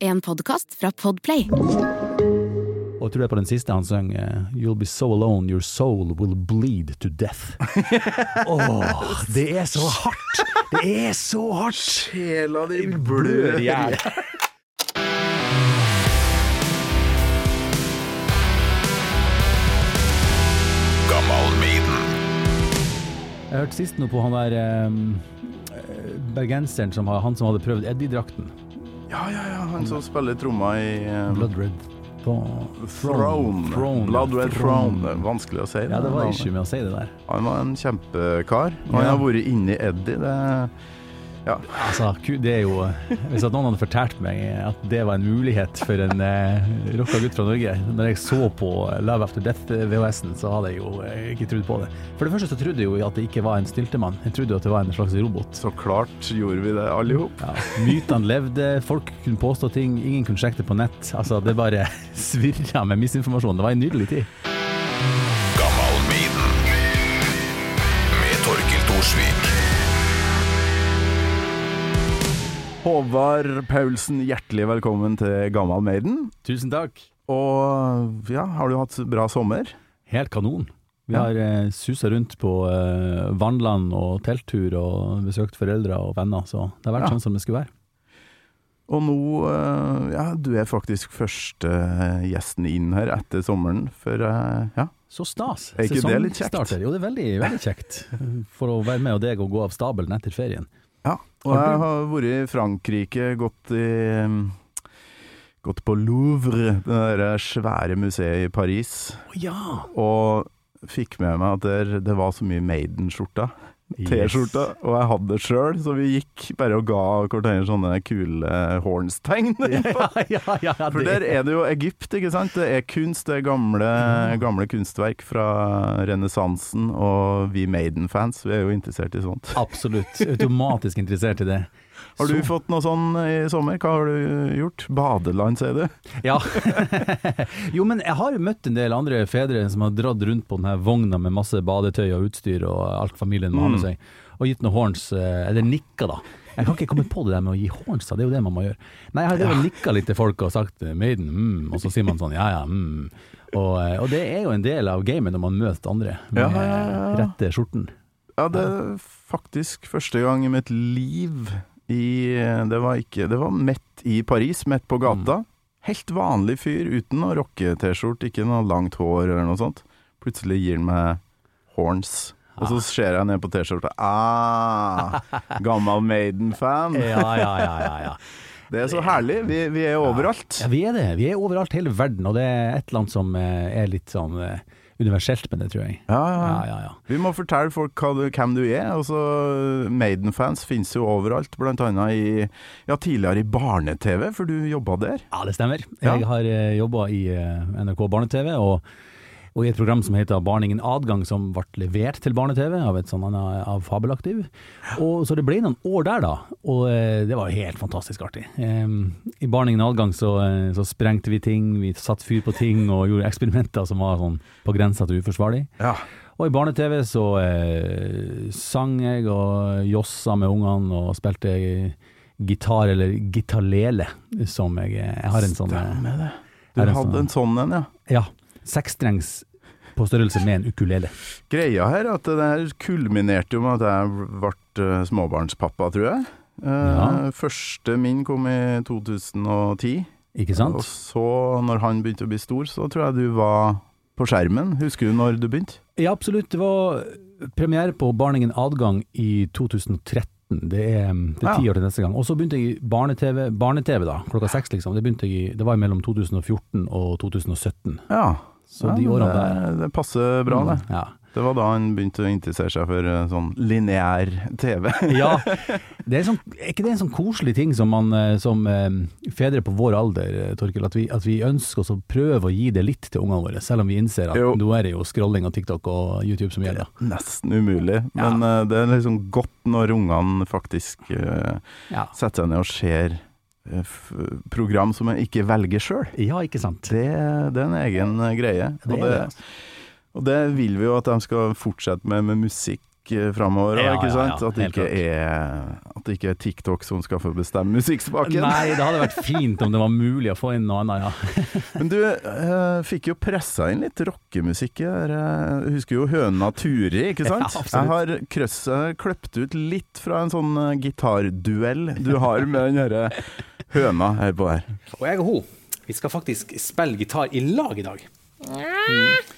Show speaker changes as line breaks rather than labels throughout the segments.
En podkast fra Podplay.
Og tror det er på den siste han sang eh, You'll be so alone, your soul will bleed to death. Åh, det er så hardt! Det er så hardt!
Sjela di
Blør i hjel. Jeg hørte sist nå på han der um, bergenseren som han som hadde prøvd Eddie-drakten.
Ja, ja, ja, han som spiller tromma i eh,
Blood Red
Throne. Throne. Blood Red Throne. Det er vanskelig å si.
Ja, det var ikke med å si det der.
Han var en kjempekar. Og han har vært inni Eddie. Det Ja.
Altså, det er jo Hvis at noen hadde fortalt meg at det var en mulighet for en eh, rocka gutt fra Norge Når jeg så på Love After Death-VHS-en, så hadde jeg jo eh, ikke trodd på det. For det første så trodde jeg jo at det ikke var en styltemann. Jeg trodde jo at det var en slags robot.
Så klart gjorde vi det, alle i hop.
Ja, mytene levde, folk kunne påstå ting, ingen kunne sjekke det på nett. Altså, det bare svirra med misinformasjon. Det var en nydelig tid.
Håvard Paulsen, hjertelig velkommen til Gammal Maiden.
Tusen takk.
Og ja, har du hatt bra sommer?
Helt kanon. Vi har eh, susa rundt på eh, vannland og telttur og besøkt foreldre og venner, så det har vært
Ja.
sånn som det skulle være.
Og nå, eh, ja, du er faktisk første gjesten inn her etter sommeren, for eh, ja.
Så stas.
Er ikke det litt kjekt?
Sesongstarter. Jo, det er veldig, veldig kjekt. For å være med og deg og gå av stabelen etter ferien.
Ja. Og jeg har vært i Frankrike, gått i Gått på Louvre, det der svære museet i Paris,
Oh, ja!
og fikk med meg at der, det var så mye Maiden-skjorter. T-skjorta, og jeg hadde det sjøl, så vi gikk bare og ga hverandre sånne kule horns-tegn.
Ja, ja, ja, ja,
For der er det jo Egypt, ikke sant? Det er kunst, det er gamle, gamle kunstverk fra renessansen, og vi Maiden-fans, vi er jo interessert i sånt.
Absolutt. Automatisk interessert i det.
Har du
Så-
fått noe sånn i sommer? Hva har du gjort? Badeland, sier du?
Ja. jo, men jeg har jo møtt en del andre fedre som har dratt rundt på denne vogna med masse badetøy og utstyr og alt familien må ha med
Mm.
seg, og gitt noen horns, eh, eller nikka da. Jeg kan ikke komme på det der med å gi horns, da. det er jo det man må gjøre. Nei, jeg har ja. nikka litt til folk og sagt 'Maiden', mm, og så sier man sånn 'ja ja', mm. Og, eh, og det er jo en del av gamet når man møter andre med
ja, ja.
rette skjorten.
Ja, det er faktisk første gang i mitt liv i Det var ikke Det var midt i Paris, midt på gata. Helt vanlig fyr uten noe rocke-T-skjorte, ikke noe langt hår eller noe sånt. Plutselig gir han meg horns. Og så ser jeg ned på T-skjorta. Ah, gammel Maiden-fan.
Ja, ja, ja, ja, ja.
Det er så herlig. Vi, vi er overalt.
Ja, vi er det. Vi er overalt hele verden, og det er et eller annet som eh, er litt sånn eh, universelt med det, tror jeg.
Ja,
Ja,
ja.
ja.
Vi må fortelle folk du, hvem du er. Altså, Maiden-fans finnes jo overalt, blant annet i ja, tidligere i barne-TV, for du jobba der.
Ja, det stemmer. Jeg har uh, jobba i eh, NRK Barne-TV, og, og i et program som heter Barningen adgang, som ble levert til Barne-TV av et sånn annet av Fabelaktiv. Og, så det ble noen år der, da, og eh, det var helt fantastisk artig. Um, I Barningen adgang så, eh, så sprengte vi ting, vi satte fyr på ting og gjorde eksperimenter som var sånn på grensa til uforsvarlig.
Ja.
Og i barne-TV så eh, sang jeg og jossa med ungene og spilte gitar, eller gitarlele, som jeg, jeg har en sånn eh,
Stemmer det. Du hadde
sånn-
en sånn en, ja.
Ja, sekstrengs på størrelse med en ukulele.
Greia her er at det der kulminerte jo med at jeg ble eh, småbarnspappa, tror jeg. Eh,
Ja.
Første min kom i 2010.
Ikke sant?
Og så, når han begynte å bli stor, så tror jeg du var på skjermen. Husker du når du begynte?
Ja, absolutt. Det var premiere på Barningen adgang i 2013. Det er, det er ti
Ja.
år til neste gang. Og så begynte jeg i barne-TV, barne-TV da, klokka seks liksom. Det, begynte jeg det var mellom 2014 og 2017.
Ja.
Så de årene der.
Det passer bra, det.
Ja.
Det var da han begynte å interessere seg for eh, sånn lineær TV.
Ja, det er, sånn, er ikke det en sånn koselig ting som, man, eh, som eh, fedre på vår alder, Torkel, at vi, at vi ønsker oss å prøve å gi det litt til ungene våre, selv om vi innser at
Jo.
nå er det jo scrolling og TikTok og YouTube som gjelder.
Nesten umulig. Men ja. det er liksom godt når ungene faktisk eh,
Ja,
setter seg ned og ser program som jeg ikke velger sjøl.
ja ikke sant?
Det, det er en egen eh, greie.
Det
og,
det,
og det vil vi jo at de skal fortsette med med musikk musikk eh, framover,
Ja,
ikke sant?
ja,
at, det ikke er, at det ikke er TikTok som skal få bestemme musikksmaken.
Nei, det hadde vært fint om det var mulig å få inn noe annet, ja.
Men du eh, fikk jo pressa inn litt rockemusikk her. Jeg husker jo Høna Turi, ikke sant?
Ja,
jeg har krøsset kløpt ut litt fra en sånn eh, gitarduell du har med den herre høna her på her.
Og jeg og hun, vi skal faktisk spille gitar i lag i dag. Mm.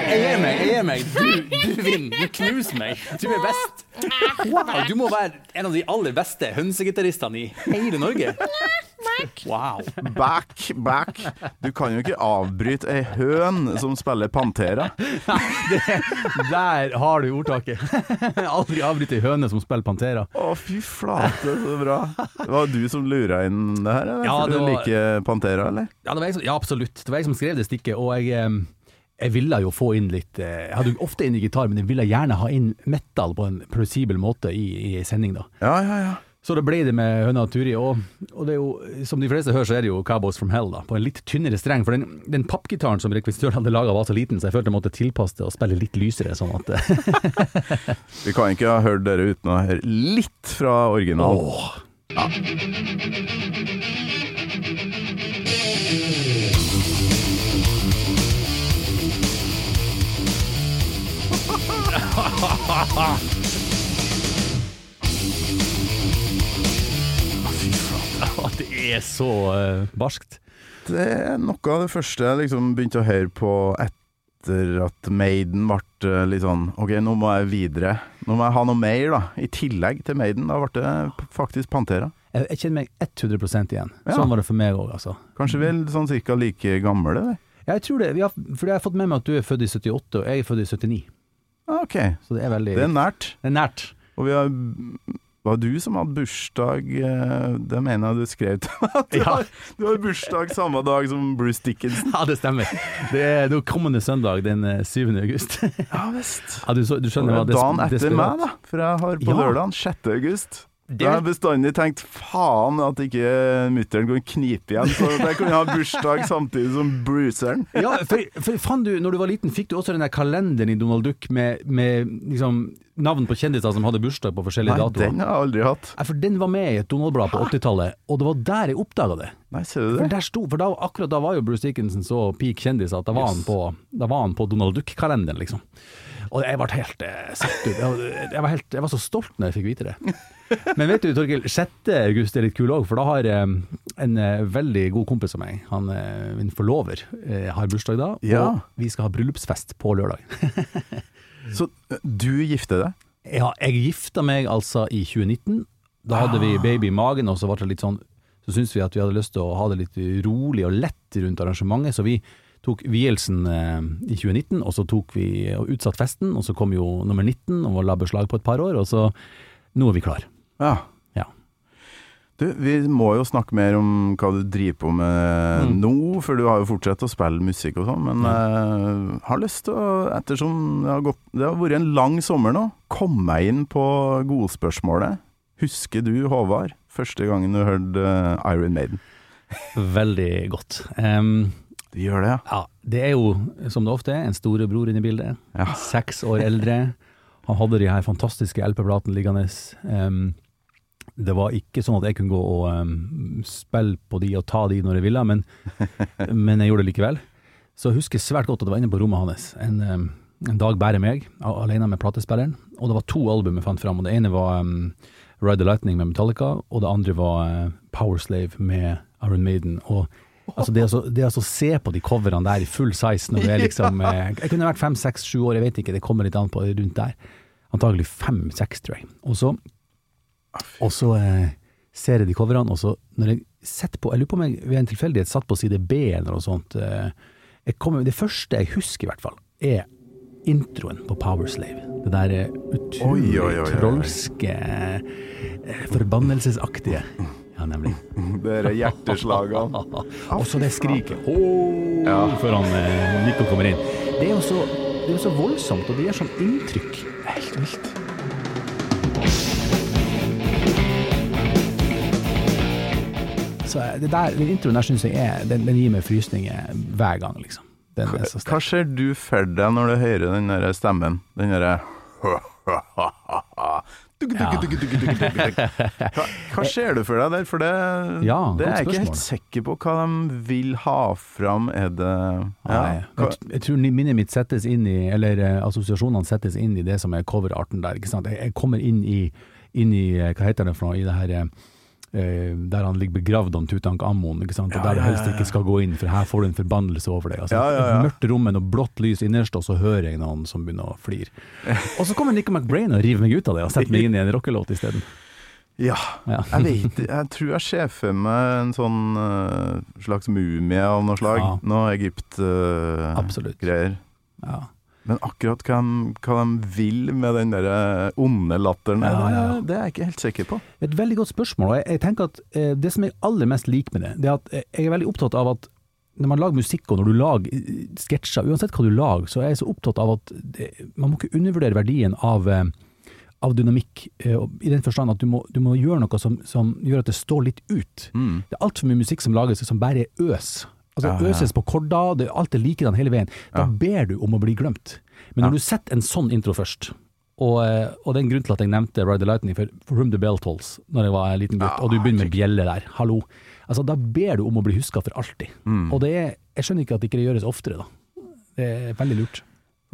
Jeg gir meg. jeg gir meg Du, du vinner. Du knuser meg. Du er best. Wow, Du må være en av de aller beste hønsegitaristene i hele Norge. Wow.
Back, back. Du kan jo ikke avbryte ei høn som spiller Pantera.
Der har du ordtaket. Aldri avbryte ei høne som spiller Pantera.
Å, fy flate, så bra. Det var du som lura inn det her, eller?
Ja,
For
det
du
var-
liker Pantera, eller?
Ja, det var jeg som, ja, absolutt. Det var jeg som skrev det stikket, og jeg, jeg ville jo få inn litt eh, Jeg hadde jo ofte inn i gitar, men jeg ville gjerne ha inn metal på en plausibel måte i, i sending, da.
Ja, ja, ja.
Så det ble det med Høna og Turi, og, og det er jo, som de fleste hører, så er det jo Cowboys from Hell, da, på en litt tynnere streng. For den, den pappgitaren som rekvisitøren hadde laga var så liten, så jeg følte jeg måtte tilpasse det og spille litt lysere, sånn at
Vi kan ikke ha hørt dere uten å høre litt fra originalen.
Åh. Ja, det er så uh, barskt.
Det er noe av det første jeg liksom begynte å høre på etter at Maiden ble eh, litt sånn OK, nå må jeg videre. Nå må jeg ha noe mer, da. I tillegg til Maiden. Da ble det faktisk Pantera.
Jeg, jeg kjenner meg 100 igjen.
Ja.
Sånn var det for meg òg, altså.
Kanskje vi er sånn cirka like gamle, eller?
Ja, jeg tror det, vi har, for jeg har fått med meg at du er født i 78, og jeg er født i 79.
OK.
Så det er veldig
Det er nært.
det er nært.
Og vi har var du som hadde bursdag eh, Det mener jeg du skrev til meg.
Ja.
du har bursdag samme dag som Bruce Dickinson.
Ja, det stemmer. Det er, det er kommende søndag, den eh, 7. august.
Ja visst.
Ja, du, du skjønner hva
det dagen etter meg, da. For jeg har på
Ja.
lørdag 6. august.
Det
Da har jeg bestandig tenkt faen at ikke mutter'n kan knipe igjen, så jeg kunne ha bursdag samtidig som Bruceren.
Ja, for, for faen du, når du var liten, fikk du også den der kalenderen i Donald Duck med, med liksom, navn på kjendiser som hadde bursdag på forskjellige
Nei,
datoer?
den har jeg aldri hatt.
Ja, for den var med i et Donald-blad på 80-tallet, og det var der jeg oppdaga det.
Nei, ser du
For
det?
der sto, for da, akkurat da var jo Bruce Dickinson så peak kjendis at da var, han, på, da var han på Donald Duck-kalenderen, liksom. Og jeg ble helt eh, satt ut. Jeg, var- helt, jeg var så stolt når jeg fikk vite det. Men vet du, Torkil, 6. august er litt kul òg, for da har eh, en eh, veldig god kompis av meg, han, eh, min forlover, eh, har bursdag da,
Ja.
og vi skal ha bryllupsfest på lørdag.
Så du gifter deg?
Ja, jeg gifta meg altså i 2019. Da hadde vi baby i magen, og så ble det litt sånn Så syntes vi at vi hadde lyst til å ha det litt rolig og lett rundt arrangementet, så vi tok vielsen eh, i 2019, og så tok vi og utsatt festen, og så kom jo nummer 19 og la beslag på et par år, og så Nå er vi klar.
Ja.
Ja.
Du, vi må jo snakke mer om hva du driver på med
Mm.
nå, for du har jo fortsatt å spille musikk og sånn, men jeg har lyst til å, ettersom det har, gått, det har vært en lang sommer nå, komme meg inn på godspørsmålet. Husker du, Håvard, første gangen du hørte eh, Iron Maiden?
Veldig godt. Em,
Du gjør det, ja?
ja, det er jo, som det ofte er, en storebror inne i bildet.
Ja.
Seks år eldre. Han hadde de her fantastiske LP-platene liggende. Um, det var ikke sånn at jeg kunne gå og um, spille på de og ta de når jeg ville, men, men jeg gjorde det likevel. Så jeg husker svært godt at det var inne på rommet hans en, um, en dag bare meg, alene med platespilleren. Og det var to album jeg fant fram, og det ene var Ride the Lightning med Metallica, og det andre var eh, Powerslave med Iron Maiden. Og Altså det, å det å se på de coverne der i full size når det er liksom eh, Jeg kunne vært fem, seks, sju år, jeg vet ikke, det kommer litt an på rundt der. Antagelig fem, seks, tror jeg. Og så, og så eh, ser jeg de coverne, og så når jeg setter på Jeg lurer på om jeg ved en tilfeldighet satt på side B eller noe sånt. Eh, kommer, det første jeg husker, i hvert fall, er introen på Powerslave. Det der eh, utrolig
Oi, oi, oi, oi.
trolske, eh, forbannelsesaktige. Ja, nemlig.
Dere hjerteslagene.
Og så det skriket. Oh,
Ja.
før han eh, Nico kommer inn. Det er jo så, det er så voldsomt, og det gjør sånn inntrykk.
Helt vilt.
Så eh, det der, den introen der syns jeg er Den, den gir meg frysninger hver gang, liksom. Den så.
Hva ser du for deg når du hører den der stemmen? Den derre hva, hva ser du for deg der? For det,
Ja,
det er jeg ikke helt sikker på hva de vil ha fram. Er det ja,
Nei, jeg, jeg tror minnet mitt settes inn i Eller eh, assosiasjonene settes inn i det som er coverarten der. Ikke sant? Jeg, jeg kommer inn i, inn i eh, Hva heter det for noe? I det her eh, Der han ligger begravd om Tutankhamon, ikke sant? Og der du helst ikke skal gå inn, for her får du en forbannelse over deg. Altså. Mørkt rom med noe blått lys innerst, og så hører jeg noen som begynner å flire. Og så kommer Nico McBrain og river meg ut av det, og setter meg inn i en rockelåt isteden.
ja,
Ja.
jeg vet Jeg tror jeg ser for meg en sånn uh, slags mumie av noe slag.
Ja.
Noe Egypt-greier.
Uh, Ja.
Men akkurat hva de, hva de vil med den der eh, onde latteren,
Ja,
det,
ja.
det er jeg ikke helt sikker på.
Et veldig godt spørsmål. og jeg, jeg tenker at eh, Det som jeg aller mest liker med det, det er at eh, jeg er veldig opptatt av at når man lager musikk og når du lager eh, sketsjer, uansett hva du lager, så er jeg så opptatt av at det, man må ikke undervurdere verdien av, eh, av dynamikk, eh, i den forstand at du må, du må gjøre noe som, som gjør at det står litt ut.
Mm.
Det er altfor mye musikk som lages som bare er øs. Altså
Ja.
Øses på korda, det, er likedan hele veien. Da ber du om å bli glemt. Men når du setter en sånn intro først, og, eh, og det er en grunn til at jeg nevnte Ride the Lightning for, Room the Bell Tolls Når jeg var en liten gutt, og du begynner med bjelle der, hallo. Altså, da ber du om å bli huska for alltid.
Mm.
Og det er, jeg skjønner ikke at det ikke gjøres oftere, da. Det er veldig lurt.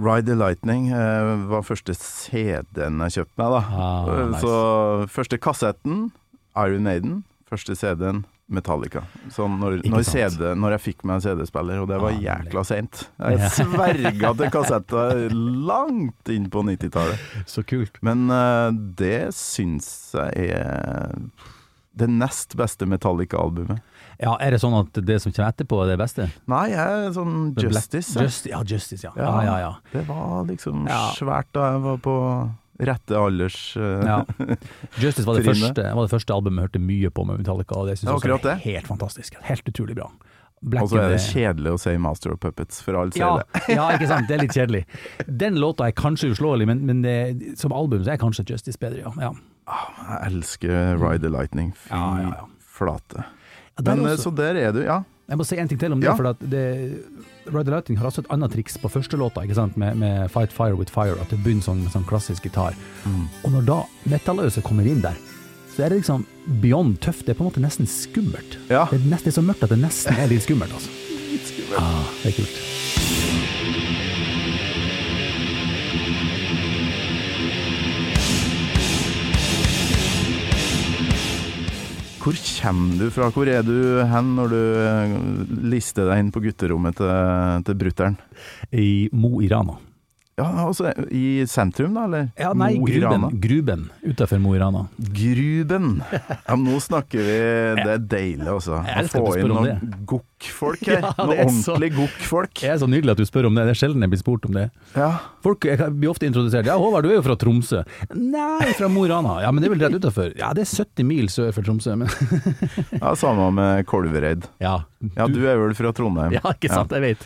Ride the Lightning eh, var første CD-en jeg kjøpte meg, da.
Ah,
Eh,
nice.
Så første kassetten, Iron Maiden. Første CD-en, Metallica. Så når, når. CD, når jeg fikk meg en CD-spiller, og det var
Ah,
jækla seint. Jeg
Ja.
sverga til kassetter langt inn på 90-tallet.
Så kult.
Men uh, det syns jeg er det nest beste Metallica-albumet.
Ja, er det sånn at det som kommer etterpå er det beste?
Nei, jeg er sånn Justice.
Justice ja, Justice, ja. Ja, ja, ja.
Det var liksom
Ja.
svært da jeg var på rette alders eh,
Ja. Justice var det, første, var det første albumet jeg hørte mye på med Metallica, og det
syns
jeg
var
helt fantastisk. Helt utrolig bra.
Og så er det kjedelig å si Master of Puppets, for alle sier
ja,
det.
ja, ikke sant. Det er litt kjedelig. Den låta er kanskje uslåelig, men, men det, som album så er kanskje Justice bedre, ja. ja.
Jeg elsker Ride the Lightning. Fy
Ja, ja, ja.
flate. Men eh,
også-
så der er du, ja.
Jeg må si en ting til om det, for det, Ride the Lightning har også et annet triks på første låta, ikke sant? Med, med Fight Fire With Fire, at det begynner sånn, med sånn klassisk gitar. Og når da metalløse kommer inn der, så er det liksom beyond tøft. Det er på en måte nesten skummelt.
Ja.
Det er nesten så mørkt at det nesten er litt skummelt, altså. Ah, det er kult.
Hvor kommer du fra? Hvor er du hen når du eh, lister deg inn på gutterommet til, til brutter'n?
I Mo i Rana.
Ja, altså i sentrum, da, eller?
Ja, nei,
Mo i Rana.
Gruben, utafor Mo i Rana.
Gruben. Ja, men nå snakker vi Det er deilig, altså. Å få inn noen gokk-folk her.
Ja,
noen ordentlig gokk-folk.
Det er så nydelig at du spør om det. Det er sjelden jeg blir spurt om det.
Ja.
Folk jeg blir ofte introdusert. Ja, Håvard, du er jo fra Tromsø. Nei, fra Mo i Rana. Ja, men det er vel rett utafor. Ja, det er 70 mil sør for Tromsø, men
ja, samme med Kolvereid.
ja.
Ja, du er vel fra Trondheim?
Ja, ikke sant, jeg vet.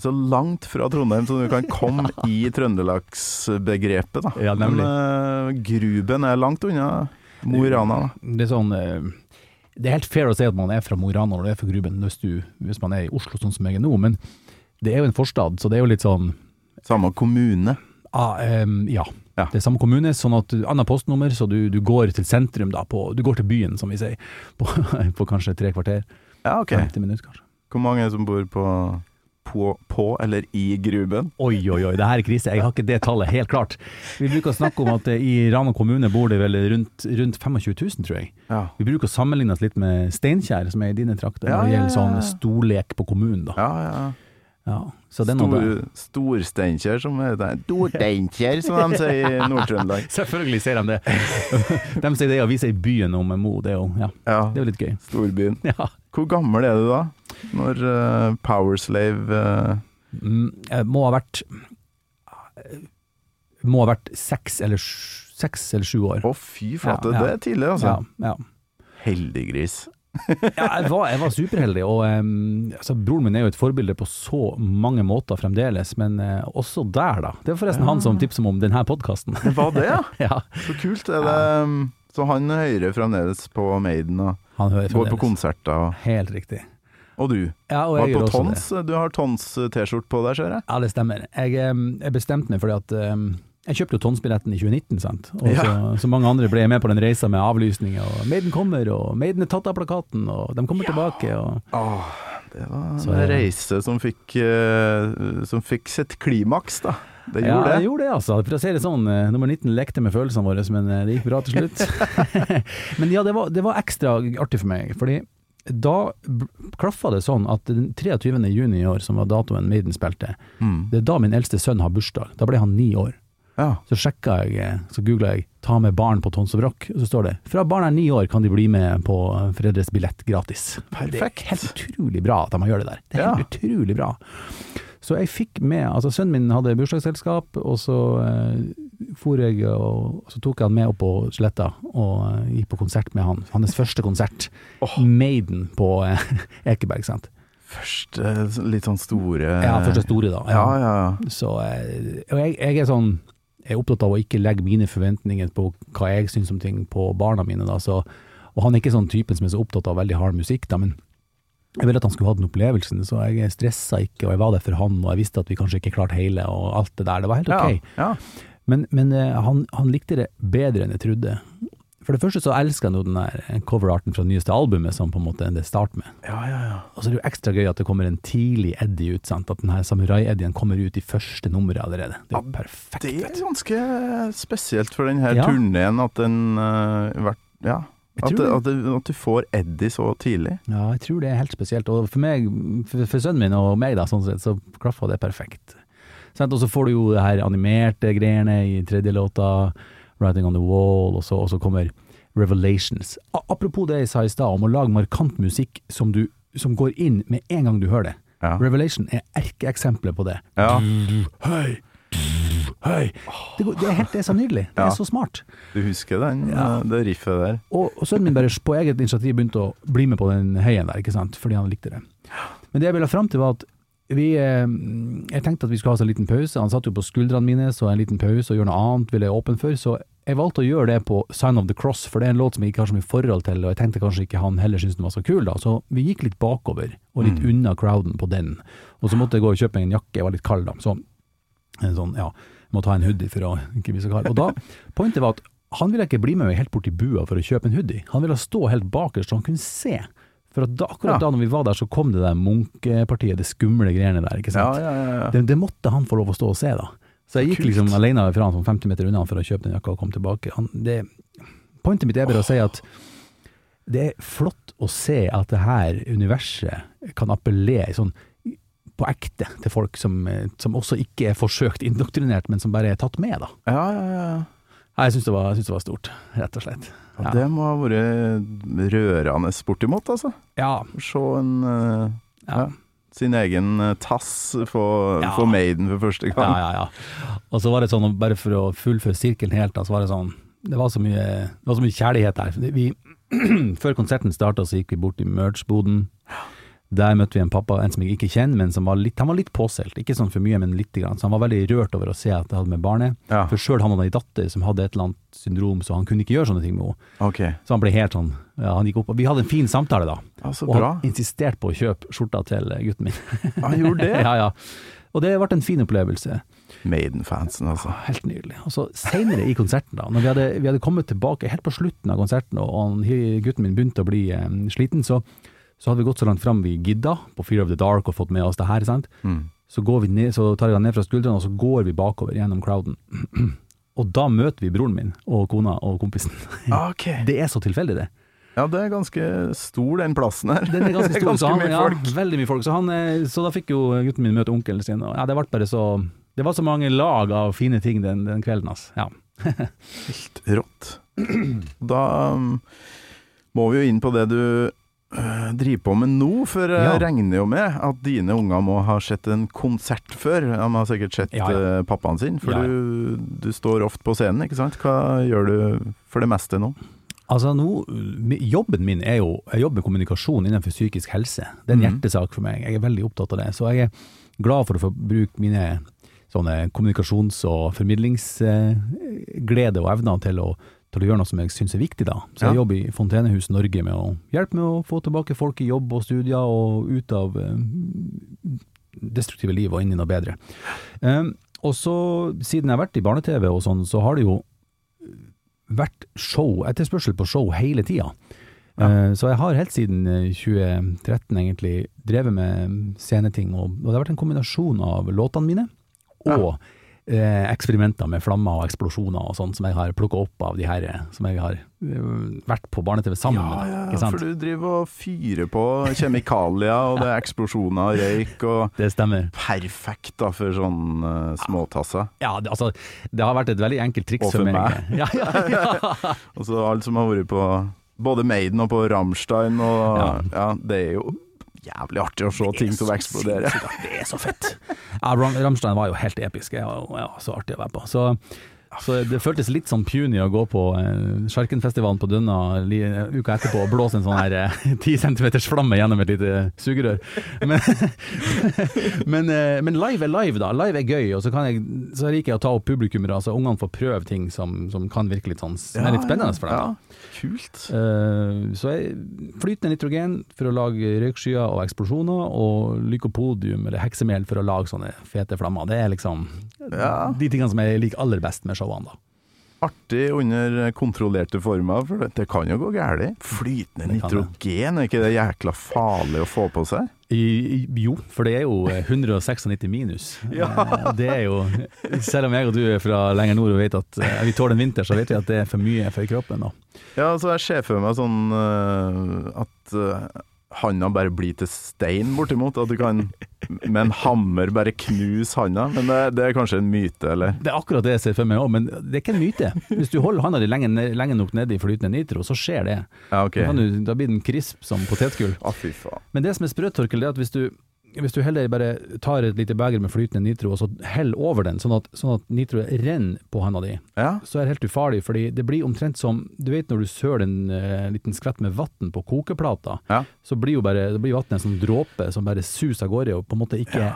Så langt fra Trondheim som du kan komme i trøndelagsbegrepet, da.
Ja.
Men uh, Gruben er langt unna Mo i Rana, da.
Det er sånn uh, Det er helt fair å si at man er fra Mo i Rana når du er fra Gruben, hvis, du, hvis man er i Oslo sånn som jeg er nå, men det er jo en forstad, så det er jo litt sånn
Samme kommune.
ah, um, ja.
Ja.
Det er samme kommune, sånn at annet postnummer, så du, du går til sentrum da, på, du går til byen, som vi sier, på, på kanskje tre kvarter.
Ja, ok.
50 minutter, kanskje.
Hvor mange som bor på, på, på eller i Gruben?
Oi, oi, oi, det her er krise. Jeg har ikke det tallet helt klart. Vi bruker å snakke om at eh, i Rana kommune bor det vel rundt, rundt 25 000, tror jeg.
Ja.
Vi bruker å sammenligne oss litt med Steinkjer, som er i dine trakter,
Ja,
når det gjelder sånn storlek på kommunen, da.
Ja, ja.
Ja, er
Stor. Storsteinkjer, som er det. Storsteinkjer, som de sier i Nord-Trøndelag.
Selvfølgelig sier de det. de sier det, og vi sier byen om Mo. Det er jo, ja,
Ja,
det er jo litt gøy.
storbyen.
Ja.
Hvor gammel er du da? Når uh, Powerslave uh,
Mm, må ha vært Må ha vært seks eller, seks eller sju år.
Å, fy flate,
Ja, ja.
det er tidlig, altså.
Ja, ja.
Heldiggris.
Ja, jeg var, jeg var superheldig, og um, altså, broren min er jo et forbilde på så mange måter fremdeles, men uh, også der, da. Det var forresten han som meg om denne podkasten.
Var det, ja.
ja,
Så kult. Er det, um, så han hører fremdeles på Maiden og går på konserter. Og,
Helt riktig.
Og du
Ja, og
var på Tons. Du har Tons-T-skjorte på deg, ser jeg.
Ja, det stemmer. Jeg, jeg bestemte meg fordi at um, jeg kjøpte jo Tons-billetten i 2019, sant. Og
Ja.
så, så mange andre ble jeg med på den reisa med avlysninger, og Maiden kommer, og Maiden er tatt av plakaten, og de kommer tilbake, og
Åh, det var
Så-
en reise som fikk, uh, som fikk sitt klimaks, da. Det
gjorde
gjorde
ja,
det.
gjorde det, altså. For å si det sånn, eh, nummer 19 lekte med følelsene våre, men eh, det gikk bra til slutt. men ja, det var, det var ekstra artig for meg, fordi da klaffa det sånn at den 23. juni i år, som var datoen Maiden spilte,
Mm.
det er da min eldste sønn har bursdag. Da ble han ni år.
Ja.
Så sjekka jeg, så googla jeg 'ta med barn på Tons og Brokk', og så står det 'fra barn er ni år kan de bli med på Fredres billett gratis'.
Perfekt.
Det er helt utrolig bra at de gjør det der. Det er
Ja.
helt utrolig bra. Så jeg fikk med Altså, sønnen min hadde bursdagsselskap, og så eh, for jeg og så tok jeg han med opp på Sletta og eh, gikk på konsert med han. Hans første konsert.
Oh.
Maiden på eh, Ekeberg, sant.
Først eh, litt sånn store
Ja, første store, da.
Ja, ja, ja.
Så eh, Og jeg, jeg er sånn Jeg er opptatt av å ikke legge mine forventninger på hva jeg syns om ting på barna mine, da. Så, og han er ikke sånn typen som er så opptatt av veldig hard musikk, da, men jeg ville at han skulle ha den opplevelsen, så jeg stressa ikke, og jeg var der for han, og jeg visste at vi kanskje ikke klarte hele, og alt det der. Det var helt ok.
Ja, ja.
Men, men eh, han, han likte det bedre enn jeg trodde. For det første så elsker han jo den der coverarten fra det nyeste albumet, som på en måte det starter med.
ja, ja, ja.
Og så er det jo ekstra gøy at det kommer en tidlig Eddie ut, sant? at den her samurai-Eddien kommer ut i første nummeret allerede. Det er jo perfekt.
Det er ganske spesielt for denne
Ja.
turneen at den uh, Ja. At, det, at, det, at du får Eddie så tidlig.
Ja, jeg tror det er helt spesielt. Og for meg, for, for sønnen min og meg, da, sånn sett, så klaffa det perfekt. Og så får du jo det her animerte greiene i tredje låta, 'Writing on the Wall', og så, og så kommer 'Revelations'. Apropos det jeg sa i stad, om å lage markant musikk som, du, som går inn med en gang du hører det.
Ja.
'Revelation' er erkeeksempelet på det.
Ja.
Høy! Høy! Det, det, er helt, det er så nydelig. Det
Ja.
er så smart.
Du husker den,
Ja.
eh, det riffet der?
Og, og sønnen min bare på eget initiativ begynte å bli med på den høyen der, ikke sant, fordi han likte det. Men det jeg ville fram til var at vi, eh, jeg tenkte at vi skulle ha oss en liten pause. Han satt jo på skuldrene mine, så en liten pause og gjøre noe annet ville jeg åpne for. Så jeg valgte å gjøre det på Sign of the Cross, for det er en låt som jeg ikke har så mye forhold til, og jeg tenkte kanskje ikke han heller syntes den var så kul, da. Så vi gikk litt bakover, og litt unna crowden på den. Og så måtte jeg gå og kjøpe meg en jakke, jeg var litt kald da. Så en sånn, ja, måtte ha en hoodie for å ikke bli så kald. Og da, pointet var at han ville ikke bli med meg helt bort til bua for å kjøpe en hoodie. Han ville stå helt bakerst så han kunne se. For da, akkurat
Ja.
da når vi var der, så kom det der Munch-partiet, det skumle greiene der, ikke sant.
ja, ja. ja.
Det, det måtte han få lov å stå og se, da. Så jeg gikk
Kult.
liksom alene fra han sånn 50 meter unna for å kjøpe den jakka og komme tilbake. Han, det, pointet mitt er bare å si at det er flott å se at det her universet kan appellere sånn på ekte til folk som, eh, som også ikke er forsøkt indoktrinert, men som bare er tatt med, da.
ja, ja, ja.
Nei, Jeg syns det, det var stort, rett og slett.
ja. Det må ha vært rørende bortimot, altså.
Ja.
Se en uh,
Ja.
ja. sin egen eh, tass få
Ja.
Maiden for første gang.
ja, ja. ja. Og så var det sånn, bare for å fullføre sirkelen helt, så var det sånn Det var så mye, det var så mye kjærlighet der. Vi, før konserten starta, så gikk vi bort i merch-boden. Der møtte vi en pappa, en som jeg ikke kjenner, men som var litt, han var litt påseilt. Ikke sånn for mye, men litt. Grann. Så han var veldig rørt over å se at jeg hadde med barnet.
Ja.
For sjøl han hadde ei datter som hadde et eller annet syndrom, så han kunne ikke gjøre sånne ting med henne.
Okay.
Så han ble helt sånn ja, han gikk opp, og Vi hadde en fin samtale da,
altså, så
og
bra.
han insisterte på å kjøpe skjorta til gutten min.
Han gjorde det.
ja, ja. Og det ble en fin opplevelse.
Maiden-fansen, altså.
Ja, Helt nydelig. Og så Senere i konserten, da, når vi hadde, vi hadde kommet tilbake helt på slutten av konserten, og han, gutten min begynte å bli eh, sliten, så, så hadde vi gått så langt fram vi gidda på Fear of the Dark og fått med oss det her. Sant?
Mm.
Så, går vi ned, så tar jeg den ned fra skuldrene, og så går vi bakover gjennom crowden. og da møter vi broren min og kona og kompisen.
Okay.
Det er så tilfeldig, det.
Ja, det er ganske stor, den plassen her.
Den er ganske stor, ganske så han,
mye
ja, veldig mye folk. Så, han, eh, så da fikk jo gutten min møte onkelen sin, og ja, det ble bare så Det var så mange lag av fine ting den, den kvelden, altså. Ja.
Helt rått. Da um, må vi jo inn på det du driver på med nå, for jeg
Ja.
regner jo med at dine unger må ha sett en konsert før. De har sikkert sett
Ja, ja.
øh, pappaen sin, for. Du, du står ofte på scenen, ikke sant? Hva gjør du for det meste nå?
Altså nå, Jobben min er jo Jeg jobber med kommunikasjon innenfor psykisk helse. Det er en hjertesak for meg. Jeg er veldig opptatt av det. Så jeg er glad for å få bruke mine sånne kommunikasjons- og formidlingsglede og evner til å, til å gjøre noe som jeg syns er viktig. da. Så jeg
Ja.
jobber i Fontenehus Norge med å hjelpe med å få tilbake folk i jobb og studier og ut av eh, destruktive liv og inn i noe bedre. Eh, og så, siden jeg har vært i barne-TV og sånn, så har det jo vært show, etterspørsel på show hele tida. Eh, Så jeg har helt siden eh, 2013 egentlig drevet med sceneting, og, og det har vært en kombinasjon av låtene mine og eh, eksperimenter med flammer og eksplosjoner og sånn som jeg har plukka opp av de her eh, som jeg har eh, vært på barne-TV sammen
Ja,
med.
ja, for du driver og fyrer på kjemikalier, og det er eksplosjoner og røyk, og
Det stemmer.
perfekt da for sånn uh, småtasser.
Ja, det, altså, det har vært et veldig enkelt triks
Og for
meg.
meg.
Ja, ja, ja.
Og så alt som har vært på både Maiden og på Rammstein, og ja.
Ja.
det er jo jævlig artig å se ting som eksploderer.
Det er så fett. Ja, Rammstein var jo helt episk. Det var ja, så artig å være på. Så, så det føltes litt sånn puny å gå på eh, Sjarkenfestivalen på Dunna li, uka etterpå og blåse en sånn her eh, ti centimeters flamme gjennom et lite sugerør. Men, men, eh, men live er live, da. Live er gøy, og så, kan jeg, så liker jeg å ta opp publikummere, så ungene får prøve ting som, som kan virke litt sånn som er litt spennende for dem.
Ja, kult.
Eh, så flytende nitrogen for å lage røykskyer og eksplosjoner, og lykopodium eller heksemel for å lage sånne fete flammer. Det er liksom
Ja.
de tingene som jeg liker aller best med showene. da.
Artig under kontrollerte former, for det, kan jo gå galt. Flytende nitrogen, er ikke det jækla farlig å få på seg?
I, jo, for det er jo eh, 196 minus. Ja. Det er jo Selv om jeg og du er fra lenger nord og vet at eh, vi tåler en vinter, så vet vi at det er for mye for kroppen. da.
Ja, altså jeg ser for meg sånn at handa bare blir til stein, bortimot. At du kan med en hammer bare knuse handa. Men det, det er kanskje en myte, eller?
Det er akkurat det jeg ser for meg òg, men det er ikke en myte. Hvis du holder handa di lenge, lenge nok nede i flytende nitro, så skjer det.
Ja, okay.
Da, du, da blir den krisp som potetgull.
Faen.
Men det som er sprøtt, Torkel, er at hvis du, hvis du heller bare tar et lite beger med flytende nitro, og så heller over den, sånn at, sånn at nitro renner på handa di,
Ja,
så er det helt ufarlig, fordi det blir omtrent som Du vet når du søler en uh, liten skvett med vann på kokeplata,
Ja.
så blir jo bare, vannet en sånn dråpe som bare suser av gårde, og på en måte ikke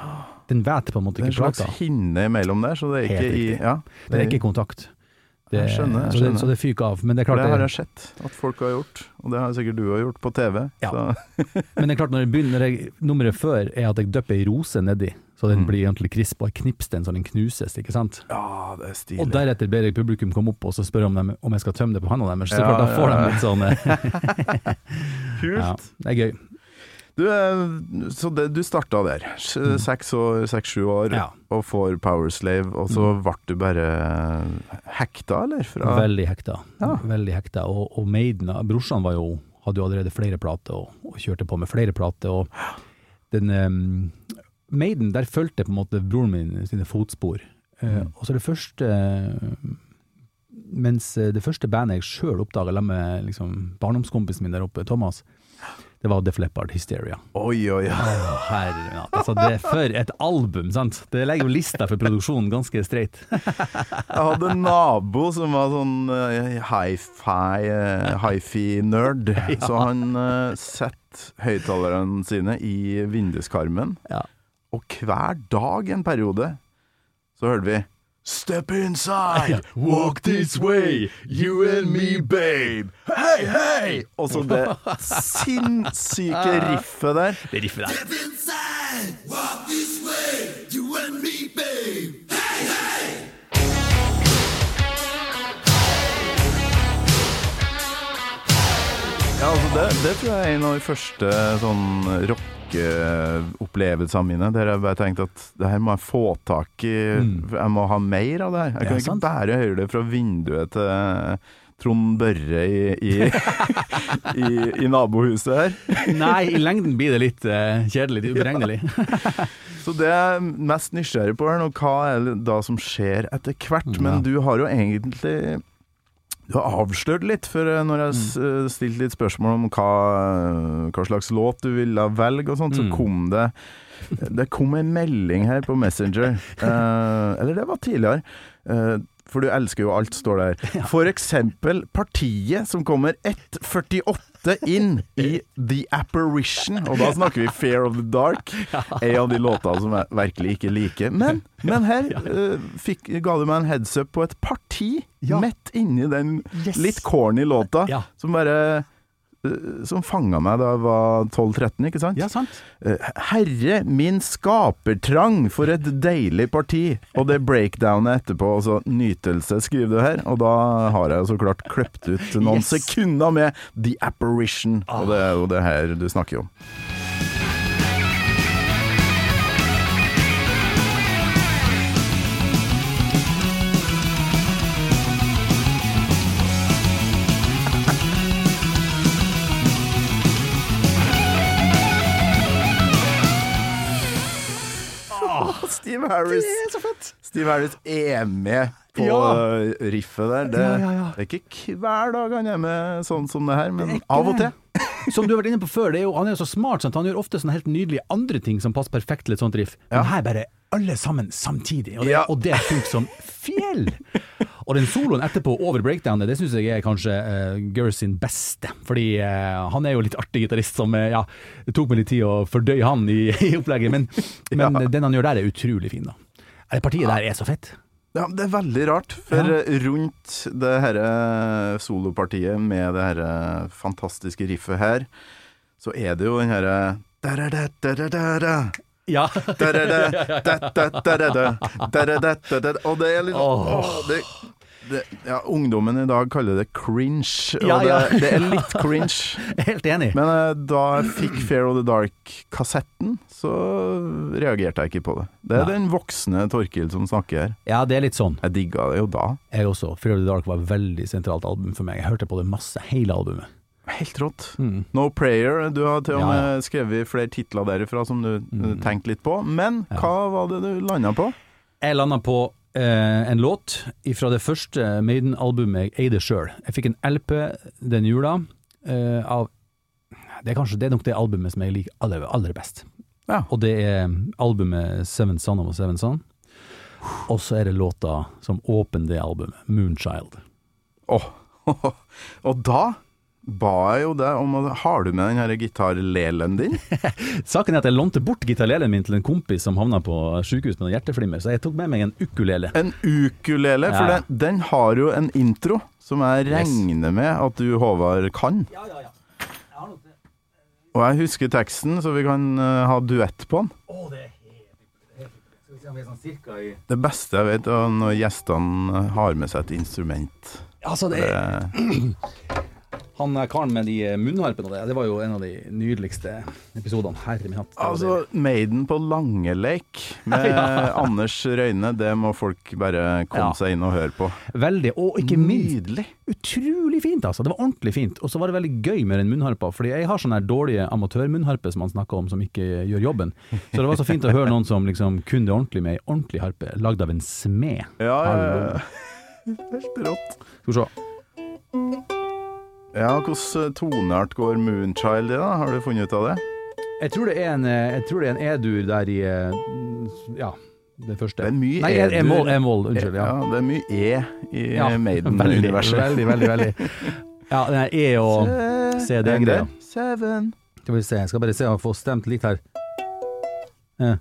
Den vet på en måte ikke plata.
det er en slags
plata.
hinne imellom der, så det er ikke i. Ja,
Det er ikke kontakt. Det,
Jeg skjønner, jeg
så, det,
skjønner.
så det fyker av. Men det er klart
det har jeg sett at folk har gjort, og det har sikkert du har gjort på TV.
Ja.
Så.
men det er klart når jeg begynner, jeg, nummeret før er at jeg dypper ei rose nedi, så den
Mm.
blir egentlig krisp, og jeg knipser den så den knuses, ikke sant.
ja, det er
Og deretter ber jeg publikum komme opp og så spørre om, om jeg skal tømme det på hånda deres. Så
Ja,
klart, da får
ja,
de litt sånn eh,
Kult.
ja, Det er gøy.
Du, eh, så det, du starta der, år, seks-sju år,
Mm. Ja.
og får Powerslave, og så ble du bare hekta, eller? Fra
Veldig hekta.
Ja.
Veldig hekta. Og, og Maiden, brorsan var jo, hadde jo allerede flere plater, og, og kjørte på med flere plater. Og den um, Maiden, der fulgte på en måte broren min sine fotspor. Eh,
Mm.
og så det første Mens eh, det første bandet jeg sjøl oppdaga sammen med liksom, barndomskompisen min der oppe, Thomas, det var Def Leppard, Hysteria.
Oi, oi, oi.
Oh, herre. Altså, det er for et album, sant? Det legger jo lista for produksjonen ganske streit.
Jeg hadde en nabo som var sånn uh, hi-fi, uh, hi-fi-nerd, så han uh, setter høyttalerne sine i vinduskarmen,
Ja.
og hver dag en periode så hørte vi Step inside, walk this way, you and me, babe. Hei, hei! Og så det sinnssyke riffet der.
Det riffet der.
Ja, altså det, det tror jeg er en av de første sånn rockeopplevelsene mine, der jeg bare tenkte at det her må jeg få tak i, jeg må ha mer av det her. Jeg kan ikke
sant.
bare høre det fra vinduet til Trond Børre i, i, i, i nabohuset her.
Nei, i lengden blir det litt eh, kjedelig, litt uberegnelig.
Så det jeg er mest nysgjerrig på er nå, hva er det da som skjer etter hvert,
Ja.
men du har jo egentlig du har avslørt litt, for eh, når jeg s- eh, stilte litt spørsmål om hva, hva slags låt du ville velge og sånt, så
Mm.
kom det Det kom en melding her på Messenger, eh, eller det var tidligere, eh, for du elsker jo alt, står der. Eksempel partiet som kommer 1,48 inn i The Apparition, og da snakker vi Fear of the Dark. En av de låtene som jeg virkelig ikke liker. Men, men her uh, fikk, ga du meg en heads up på et parti
Ja.
midt inni den litt corny låta, som bare som fanga meg da jeg var 12-13, ikke sant?
Ja, sant?
Eh, Herre min skapertrang, for et deilig parti. Og det breakdownet etterpå, altså nytelse, skriver du her. Og da har jeg jo så klart kløpt ut noen
Yes.
sekunder med The Apparition. Og det er jo det her du snakker om. Steve Harris. Steve Harris er med på
Ja.
eh, riffet der. Det,
Ja, ja,
det er ikke hver dag han er med sånn som det her, men
det
av og til.
Som du har vært inne på før, det er jo, han er jo så smart, sant? han gjør ofte sånne helt nydelige andre ting som passer perfekt til et sånt riff. Men her bare alle sammen samtidig, og det,
Ja.
og det funker som fjell! Og den soloen etterpå over breakdownet, det syns jeg er kanskje uh, Gers sin beste. Fordi uh, han er jo litt artig gitarist som uh, Ja, det tok meg litt tid å fordøye han i, i opplegget, men, men
Ja.
den han gjør der, er utrolig fin, da. Det partiet der er så fett.
Ja, det er veldig rart, for
Ja.
eh, rundt det herre solopartiet med det herre fantastiske riffet her, så er det jo den herre.
Ja.
Og det er litt
åh,
det, det, ja, Ungdommen i dag kaller det cringe, og
Ja, ja.
Det, det er litt cringe.
Helt enig.
Men uh, da jeg fikk Fair of the Dark-kassetten, så reagerte jeg ikke på det. Det er
Nei.
den voksne Torkil som snakker her.
Ja, det er litt sånn.
Jeg digga det jo da.
Jeg også. Fair of the Dark var et veldig sentralt album for meg. Jeg hørte på det masse, hele albumet.
Helt rått.
Mm.
No Prayer, du har til og med skrevet flere titler derifra som du
Mm.
tenkte litt på. Men hva var det du landa på?
Jeg landa på eh, en låt fra det første Maiden-albumet jeg eide sjøl. Jeg fikk en LP den jula eh, av det er, kanskje, det er nok det albumet som jeg liker aller, aller best.
Ja.
Og det er albumet Seven Son of a Seven Son. Og så er det låta som åpner det albumet, Moonchild.
Åh, Og da ba jeg jo deg om å Har du med den her gitarlelen din?
Saken er at jeg lånte bort gitarlelen min til en kompis som havna på sykehus med hjerteflimmer, så jeg tok med meg en ukulele.
En ukulele, for
Ja.
den, den har jo en intro som jeg regner med at du, Håvard, kan.
Ja, ja, ja. Jeg har nok.
Og jeg husker teksten, så vi kan uh, ha duett på den.
Å, det er
Det beste jeg vet, er når gjestene har med seg et instrument.
Altså, det er Han er karen med de munnharpene og det, det var jo en av de nydeligste episodene. Herre min hatt.
Altså, Maiden på Langeleik med. Anders Røyne, det må folk bare komme
Ja.
seg inn og høre på.
Veldig, og ikke minst
Nydelig.
utrolig fint, altså. Det var ordentlig fint. Og så var det veldig gøy med den munnharpa, fordi jeg har sånne dårlige amatørmunnharper som man snakker om, som ikke gjør jobben. Så det var så fint å høre noen som liksom kunne det ordentlig med ei ordentlig harpe, lagd av en smed.
Ja, ja, ja. Helt rått.
Skal vi se.
Ja, hvordan toneart går Moonchild i, da? Har du funnet ut av det?
Jeg tror det er en, eh, jeg tror det er en E-dur der i eh, Ja, det første.
Det er mye
Nei. E-moll, E-moll, unnskyld. Ja.
Ja, det er mye E i
Ja,
Maiden-universet.
Veldig, veldig, veldig. Ja, den er E og
C,
det
er
greia.
Seven.
Skal vi se, jeg skal bare se om jeg får stemt litt her. Ja.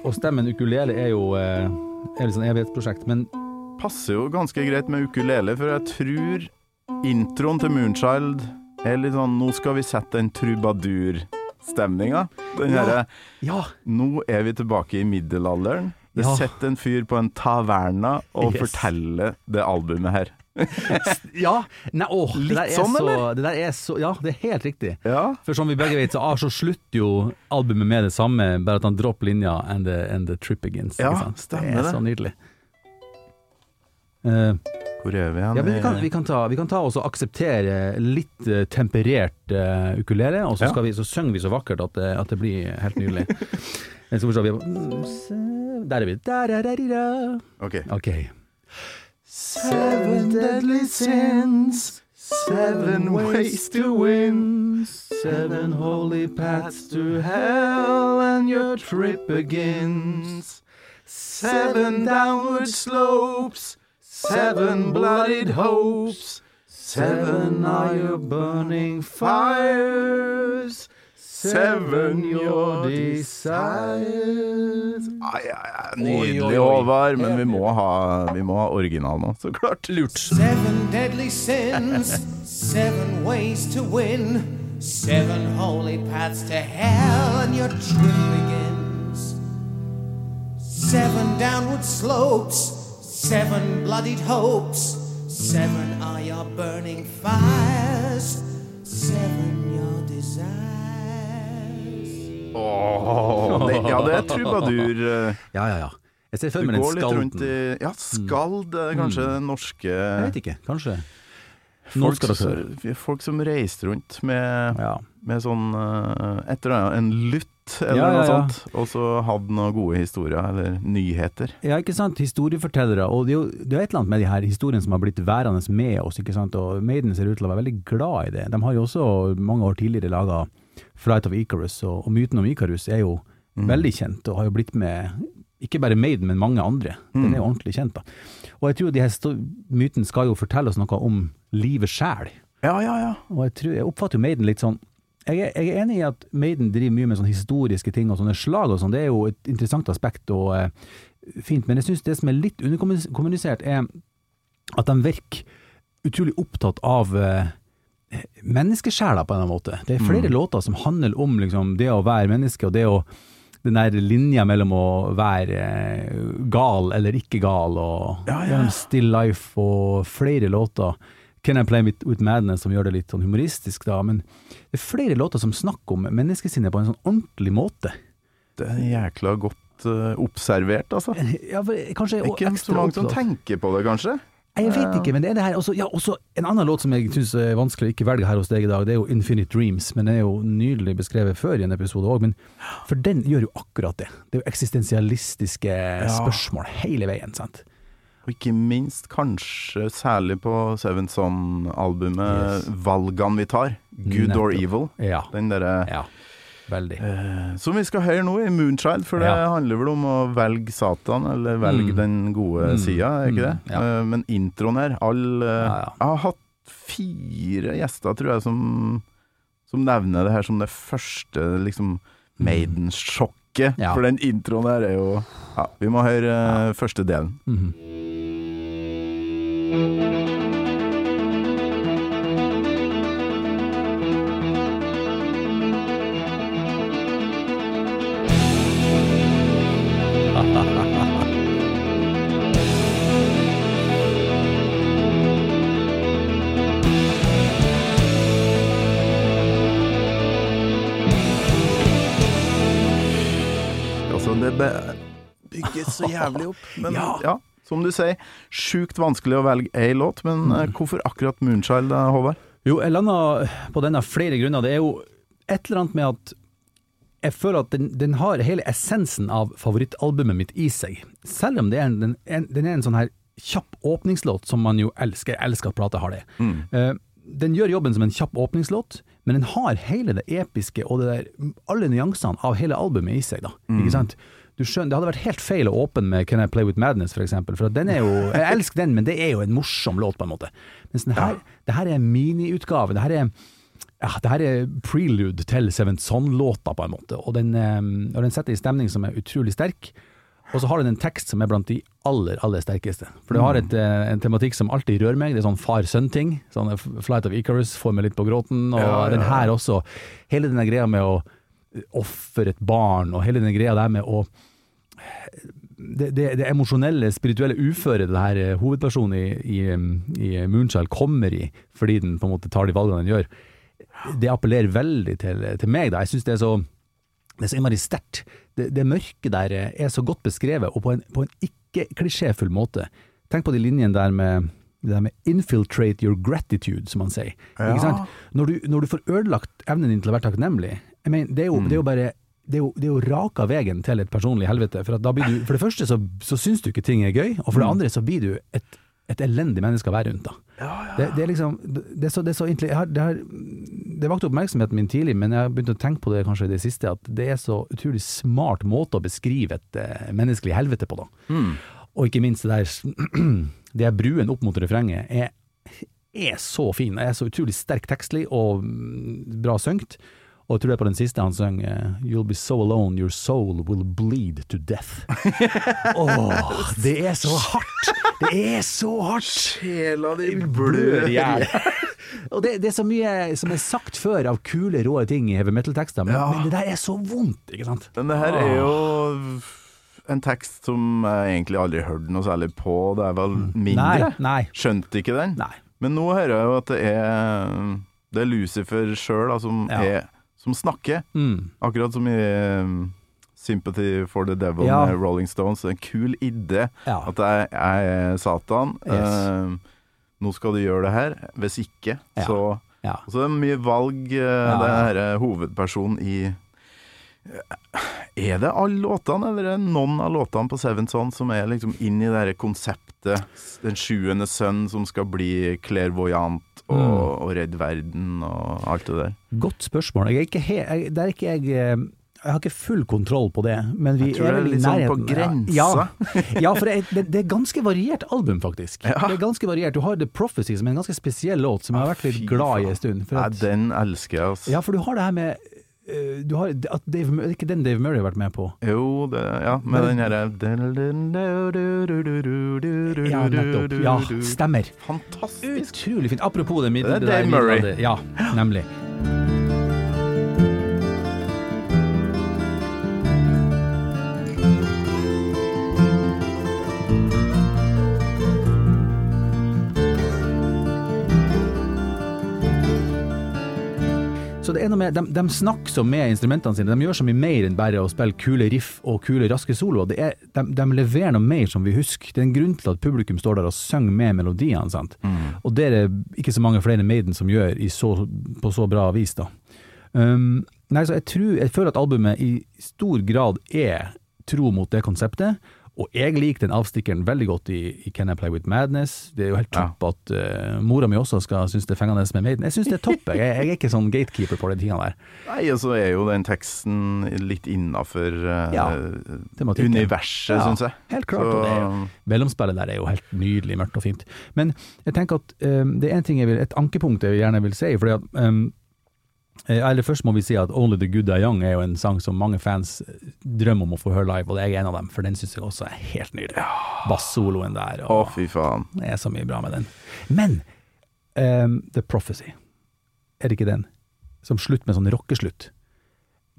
Og stemmen ukulele er jo eh, er litt sånn evighetsprosjekt, men
Passer jo ganske greit med ukulele, for jeg tror introen til Moonchild er litt sånn Nå skal vi sette en trubadur-stemninga. Den
Ja.
herre
ja,
Nå er vi tilbake i middelalderen. Det
Ja.
sitter en fyr på en taverna og
Yes.
forteller det albumet her.
ja nei, åh, det
Litt
der er
sånn,
så,
eller?
Det der er så, ja, det er helt riktig.
Ja.
For som vi begge vet, så, ah, så slutter jo albumet med det samme, bare at han dropper linja and the, and the trip begins.
Ja, stemmer
det. er
det.
så nydelig. Eh,
Hvor er vi hen?
ja, vi kan, vi kan ta, vi kan ta og akseptere litt eh, temperert uh, ukulele, og så,
Ja.
vi, så synger vi så vakkert at det, at det blir helt nydelig. Eh, så forstår vi mm, Der er vi. Der er der,
Ok.
Ok.
Seven deadly sins, seven ways to win,
Seven holy paths
to hell and your trip begins. Seven downward slopes, seven bloodied hopes, seven are your burning fires, seven your desires. Ai, ai, ai, Nydelig, Håvard, men vi må, ha, vi må ha original nå, så klart. Lurt.
Seven deadly sins, seven ways to win, seven holy paths to hell, and your trip begins. Seven downward slopes, seven bloodied hopes, seven are your burning fires, seven your desires.
Åh, det, ja, det er trubadur. eh,
Ja, ja, ja. Jeg ser for meg den
rundt i Ja, skald er kanskje det norske
Jeg vet ikke, kanskje.
Folk, folk som reiste rundt med,
Ja.
med sånn eh, Et eller annet, en eller
Ja, ja,
noe sånt, og så hadde noen gode historier, eller nyheter.
Ja, ikke sant. Historiefortellere. Og det er jo det er et eller annet med de her historiene som har blitt værende med oss, ikke sant. Og Maiden ser ut til å være veldig glad i det. De har jo også mange år tidligere laga Flight of Icarus, og, og myten om Icarus er jo veldig kjent, og har jo blitt med ikke bare Maiden, men mange andre. Den er jo ordentlig kjent, da. Og jeg tror de her sto- myten skal jo fortelle oss noe om livet sjæl.
Ja, ja, ja.
Og jeg, tror, jeg oppfatter jo Maiden litt sånn jeg er, jeg er enig i at Maiden driver mye med sånne historiske ting og sånne slag og sånn. Det er jo et interessant aspekt og eh, fint, men jeg syns det som er litt underkommunisert, er at de virker utrolig opptatt av eh, menneskesjela på en eller annen måte. Det er flere låter som handler om liksom, det å være menneske, og det å den der linja mellom å være eh, gal eller ikke gal, og
Ja, ja.
Still Life og flere låter. Can I Play With Madness som gjør det litt sånn humoristisk, da. Men det er flere låter som snakker om menneskesinnet på en sånn ordentlig måte.
Det er jækla godt uh, observert, altså.
Ja, for, kanskje
Ikke så mange som tenker på det, kanskje.
Jeg vet ikke, men det er det her også, ja, også En annen låt som jeg syns er vanskelig å ikke velge her hos deg i dag, det er jo Infinite Dreams. Men den er jo nydelig beskrevet før i en episode òg. For den gjør jo akkurat det. Det er jo eksistensialistiske spørsmål hele veien. sant?
Og ikke minst, kanskje særlig på Seven Son-albumet, valgene vi tar. Good or evil.
Ja.
Den derre
ja. Veldig.
eh, Som vi skal høre nå i Moonchild, for det
Ja.
handler vel om å velge Satan, eller velge
Mm.
den gode
Mm.
sida, er ikke det?
Mm, ja.
Eh, men introen her, all eh,
Ja.
Jeg har hatt fire gjester, tror jeg, som, som nevner det her som det første liksom Maiden-sjokket.
Ja.
For den introen her er jo Ja, vi må høre eh, første delen. Det be- bygges så jævlig opp. Men ja.
Ja.
Som du sier, sjukt vanskelig å velge ei låt. Men
Mm.
eh, hvorfor akkurat Moonchild, Håvard?
Jo, jeg landa på den av flere grunner. Det er jo et eller annet med at jeg føler at den, den har hele essensen av favorittalbumet mitt i seg. Selv om det er en, den, en, den er en sånn her kjapp åpningslåt som man jo elsker. Jeg elsker at plata har det. Eh, den gjør jobben som en kjapp åpningslåt, men den har hele det episke og det der, alle nyansene av hele albumet i seg. da, ikke sant? Du skjønner, Det hadde vært helt feil å åpne med Can I Play With Madness, for eksempel, for den er jo, jeg elsker den, men det er jo en morsom låt, på en måte. Mens den her, det her er en miniutgave. Det her er ja, det her er prelude til Seventh Son-låta, på en måte. Og den, eh, og den setter en stemning som er utrolig sterk. Og så har den en tekst som er blant de aller, aller sterkeste. For det har et, eh, en tematikk som alltid rører meg. Det er sånn far-sønn-ting. Sånn eh, Flight of Icarus får meg litt på gråten. Og
Ja, ja,
den her også. Hele den greia med å ofre et barn, og hele den greia der med å det, det, det emosjonelle, spirituelle uføret det her eh, hovedpersonen i, i, i Moonchild kommer i, fordi den på en måte tar de valgene den gjør, det appellerer veldig til, til meg. da. Jeg syns det er så det er så innmari sterkt. Det, det mørke der eh, er så godt beskrevet, og på en, på en ikke-klisjéfull måte. Tenk på de linjene der med det der med 'infiltrate your gratitude', som man sier.
Ja.
Ikke sant? Når, du, når du får ødelagt evnen din til å være takknemlig jeg mener, det, er jo, det er jo bare det er, jo, det er jo raka veien til et personlig helvete. For, at da blir du, for det første så, så syns du ikke ting er gøy, og for det andre så blir du et, et elendig menneske å være rundt. da. Det, det er liksom Det er så, det er så egentlig har, det har, det vakte oppmerksomheten min tidlig, men jeg har begynt å tenke på det kanskje i det siste, at det er så utrolig smart måte å beskrive et eh, menneskelig helvete på, da. Og ikke minst det der Det er bruen opp mot refrenget er, er så fin. Det er så utrolig sterk tekstlig og mm, bra syngt. Og jeg tror det er på den siste han sang eh, You'll be so alone, your soul will bleed to death. Åh, det er så hardt! Det er så hardt!
Sjela di
blør i hjel. Og det, det er så mye som er sagt før av kule, rå ting i heavy metal-tekster, men,
Ja.
men det der er så vondt, ikke sant?
Men det her er jo en tekst som jeg egentlig aldri hørte noe særlig på. Det er vel mindre?
Nei, nei.
Skjønte ikke den.
Nei.
Men nå hører jeg jo at det er Det er Lucifer sjøl som,
Ja.
er- som snakker.
Mm.
Akkurat som i um, Sympathy for the Devil
Ja.
med Rolling Stones. En kul idé.
Ja.
At jeg, jeg er Satan.
Yes.
Uh, nå skal du gjøre det her. Hvis ikke,
Ja.
så
Ja.
Og så er det mye valg. Uh,
Ja,
Det er eh, hovedpersonen i Er det alle låtene, eller er det noen av låtene på Seven Son som er liksom inn i det her konseptet? Den sjuende sønn som skal bli clairvoyant og,
Mm.
og redd verden og alt det der.
Godt spørsmål. Jeg er ikke he jeg, det er ikke jeg eh, jeg har ikke full kontroll på det, men vi
Jeg tror
er
det er litt sånn på grensa.
Ja, ja for det er, det, er ganske variert album, faktisk.
Ja.
Det er ganske variert. Du har The Prophecy, som er en ganske spesiell låt, som jeg har vært litt glad i en stund. At,
den elsker jeg, altså.
ja, for du har det her med du har, at Dave, er ikke den Dave Murray har vært med på.
Jo, det, ja, med den herre
Ja, nettopp. Ja, stemmer.
Fantastisk.
Utrolig fint. Apropos det
Det er. Dave Murray.
Ja, nemlig. Er de, de snakker så med instrumentene sine, de gjør så mye mer enn bare å spille kule riff og kule, raske soloer. Er, de, de leverer noe mer som vi husker. Det er en grunn til at publikum står der og synger med melodiene. sant? Og det er det ikke så mange flere Maiden som gjør i så, på så bra vis. da. Um, nei, så jeg, tror, jeg føler at albumet i stor grad er tro mot det konseptet. Og jeg liker den avstikkeren veldig godt i, i Can I Play With Madness. Det er jo helt topp at uh, mora mi også skal synes det er fengende med Maiden. Jeg synes det er topp. Jeg, jeg er ikke sånn gatekeeper på de tingene der.
Nei, og så er jo den teksten litt innafor
Ja,
universet,
Ja,
syns jeg.
Helt klart.
Så-
det mellomspillet der er jo helt nydelig mørkt og fint. Men jeg tenker at um, det er en ting jeg vil, et ankepunkt jeg gjerne vil si. fordi at um, eh, eller Først må vi si at 'Only the Good Are Young' er jo en sang som mange fans eh, drømmer om å få høre live, og jeg er en av dem, for den syns jeg også er helt nydelig. Bassoloen der,
Å, fy faen.
det er så mye bra med den. Men um, The Prophecy, er det ikke den? Som slutt med sånn rockeslutt.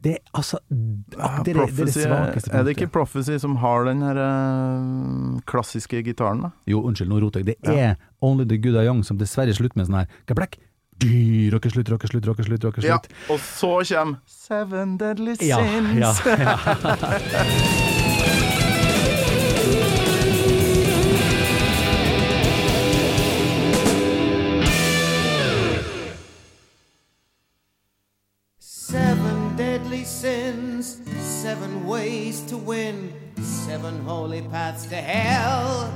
Det er altså det, er- det, er det svakeste
er det ikke. Prophecy som har den her eh, klassiske gitaren, da?
Jo, unnskyld, nå roter jeg. Det er Only the Good Are Young som dessverre slutter med sånn her gablekk. Dy, Rockeslutt, rockeslutt, rockeslutt, Ja,
Og så kommer Seven Deadly Sins.
Ja, ja, ja.
Seven deadly sins, seven ways to win, seven holy paths to hell.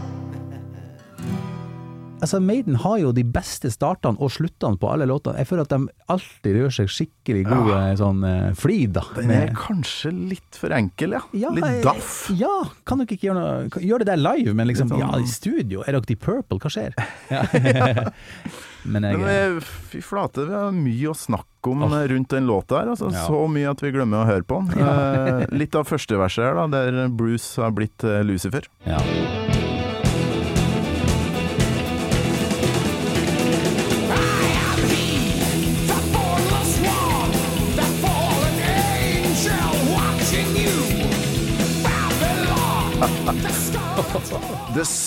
Altså, Maiden har jo de beste startene og sluttene på alle låtene. Jeg føler at de alltid gjør seg skikkelig gode ja. sånn uh, flid, da.
Den er kanskje litt for enkel, ja.
Ja,
litt daff.
Ja, kan dere ikke gjøre noe Gjør det der live, men liksom
sånn-
Ja, i studio, er dere de Purple, hva skjer? Ja. men jeg
Men eh, fy flate, vi har mye å snakke om oh. rundt den låta her. Altså. Så mye at vi glemmer å høre på den. Eh, litt av første verset her, da, der Bruce har blitt Lucifer.
ja.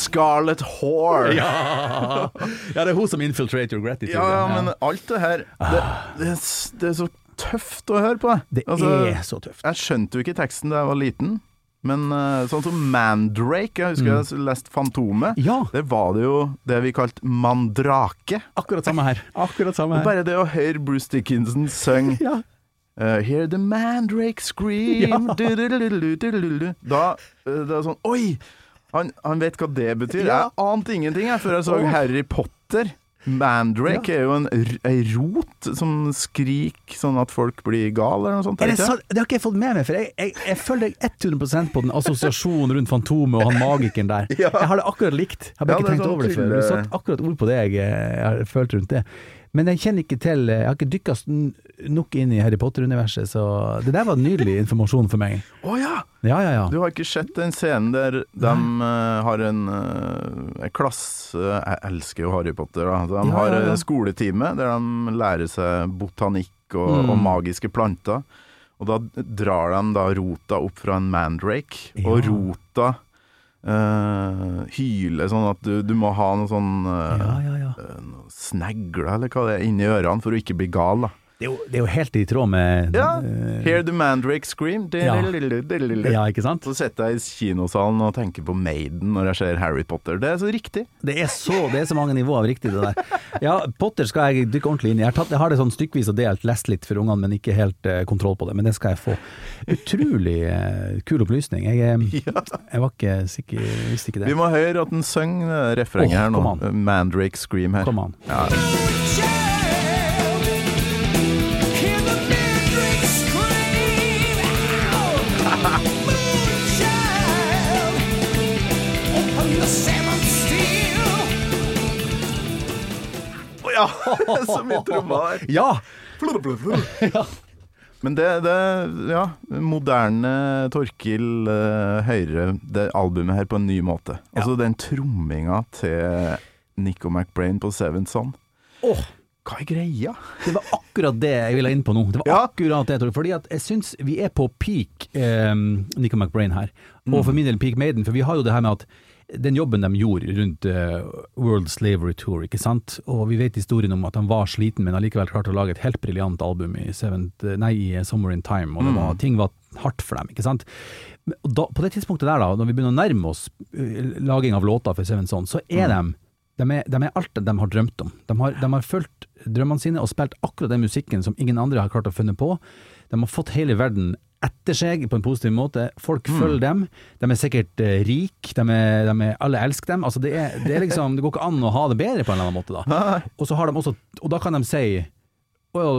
Scarlet Whore.
ja. ja, det er hun som infiltrator gratitude.
Ja, men alt det her det, det, det er så tøft å høre på.
Det
Altså,
er så tøft.
Jeg skjønte jo ikke teksten da jeg var liten, men eh, sånn som Mandrake, jeg husker jeg leste Fantomet.
Mm. Ja,
Der var det jo det vi kalte mandrake.
akkurat samme her. Akkurat samme her.
bare det å høre Bruce Dickinson synge
Ja.
Uh, hear the mandrake scream du-du-du-du-du-du-du. Da uh, det er sånn Oi! Han, han vet hva det betyr.
Ja.
Jeg ante ingenting jeg, før jeg så
oh.
Harry Potter. Mandrake er jo en ei rot som skriker sånn at folk blir gal, eller noe sånt.
Er det, sant? det har ikke jeg fått med meg, for jeg, jeg, jeg følger 100% på den assosiasjonen rundt Fantomet og han magikeren der.
Ja.
Jeg har det akkurat likt. Jeg har bare
Ja,
ikke tenkt
sånn
over det før. Du satte akkurat ord på det jeg, jeg har følt rundt det. Men jeg kjenner ikke til Jeg har ikke dykka nok inn i Harry Potter-universet, så det der var nydelig informasjon for meg.
Å ja!
Ja, ja, ja.
Du har ikke sett den scenen der de uh, har en, uh, en klasse Jeg elsker jo Harry Potter. Da. De har eh, skoletime der de lærer seg botanikk og,
Mm.
og magiske planter. Og da drar de da rota opp fra en mandrake, og rota eh, hyle, sånn at du, du må ha noe sånn uh,
ja, ja, ja.
Uh, noe eller hva det er, inni ørene for å ikke bli gal. da
Det, er jo, det er jo helt i tråd med
Ja,
Uh,
Hear the mandrake scream.
Ja.
Ja.
ikke sant?
Så setter jeg i kinosalen og tenker på Maiden når jeg ser Harry Potter. Det er så riktig.
Det er så, det er så mange nivåer av riktig, det der. Ja, Potter skal jeg dykke ordentlig inn i. Jeg har, tatt, jeg har det sånn stykkevis og delt, lest litt for ungene, men ikke helt uh, kontroll på det. Men det skal jeg få. Utrolig uh, kul opplysning. Jeg, jeg var ikke sikker, visste ikke
Vi må høre at den synger det refrenget
oh,
her nå. Mandrake scream her.
Kom an.
Ja. Ja! så mye trommer der.
Ja!
Men det, det Ja, moderne Torkil uh, hører det albumet her på en ny måte. Altså den tromminga til Nico McBrain på Seventh Son.
Åh,
Hva er greia?
det var akkurat det jeg ville inn på nå. Det var
Ja.
akkurat det, Fordi at jeg syns vi er på peak eh, Nico McBrain her.
Mm.
Og for min del peak Maiden, for vi har jo det her med at den jobben de gjorde rundt eh, World Slavery Tour, ikke sant. Og vi vet historien om at han var sliten, men allikevel klarte å lage et helt briljant album i, Seventh, nei, i Summer in Time. Og det var,
Mm.
ting var hardt for dem, ikke sant. Da, på det tidspunktet der, da, når vi begynner å nærme oss eh, laging av låter for Seven Son, så er de de er, de er alt de har drømt om. De har, de har fulgt drømmene sine og spilt akkurat den musikken som ingen andre har klart å funne på. De har fått hele verden etter seg på en positiv måte. Folk følger dem. De er sikkert uh, rike, de de alle elsker dem. Altså det, er, det, er liksom, det går ikke an å ha det bedre på en eller annen måte da. Og, så har de også, og da kan de si Å ja,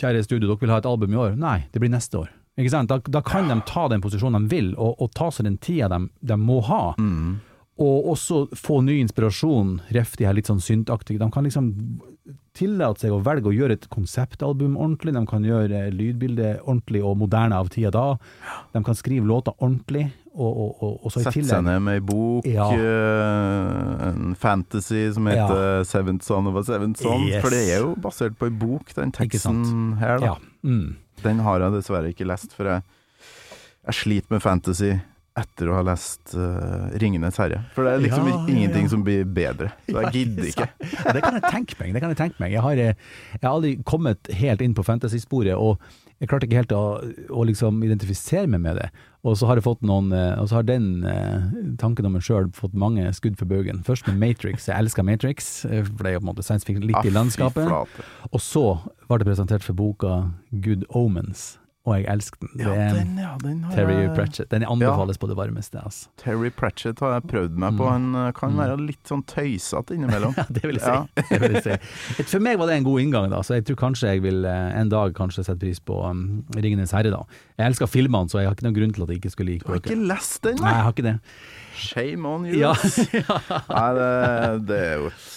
kjære studio, dere vil ha et album i år? Nei, det blir neste år. Ikke sant? Da, da kan de ta den posisjonen de vil, og, og ta seg den tida de, de må ha. Og også få ny inspirasjon, ref de her litt sånn syntaktige. De kan liksom tillate seg å velge å gjøre et konseptalbum ordentlig, de kan gjøre lydbildet ordentlig og moderne av tida da. De kan skrive låter ordentlig, og, og, og,
Sette seg ned med ei bok,
Ja.
eh, en fantasy som heter Seventh Son of a Seventh Son.
Yes.
For det er jo basert på ei bok, den teksten her. da
Ja. Mm.
Den har jeg dessverre ikke lest, for jeg, jeg sliter med fantasy etter å ha lest uh, 'Ringenes herre'. For det er liksom
Ja,
ingenting
ja.
som blir bedre. Så jeg gidder ikke.
Det kan jeg tenke meg. Det kan jeg tenke meg. Jeg har, eh, jeg har aldri kommet helt inn på fantasy-sporet, og jeg klarte ikke helt å, å liksom identifisere meg med det. Og så har jeg fått noen eh, Og så har den tanken om meg sjøl fått mange skudd for baugen. Først med Matrix. Jeg elsker Matrix, for det er jo på en måte science fiction litt
Ah,
i landskapet.
flate.
Og så var det presentert for boka Good Omens, og jeg elsker den.
Ja, den, ja, den har
Terry
jeg-
Pratchett. Den anbefales på det varmeste. Altså.
Terry Pratchett har jeg prøvd meg på. Han eh, kan være litt sånn tøysete innimellom.
Ja, det vil jeg si.
Ja.
Det vil jeg si. Et- For meg var det en god inngang, da, så jeg tror kanskje jeg vil eh, en dag kanskje sette pris på um, Ringenes herre. da. Jeg elsker filmene, så jeg har ikke noen grunn til at jeg ikke skulle like
Du har ikke lest den,
Nei, jeg har ikke det.
Shame on you.
Ja.
Nei, det, det er jo et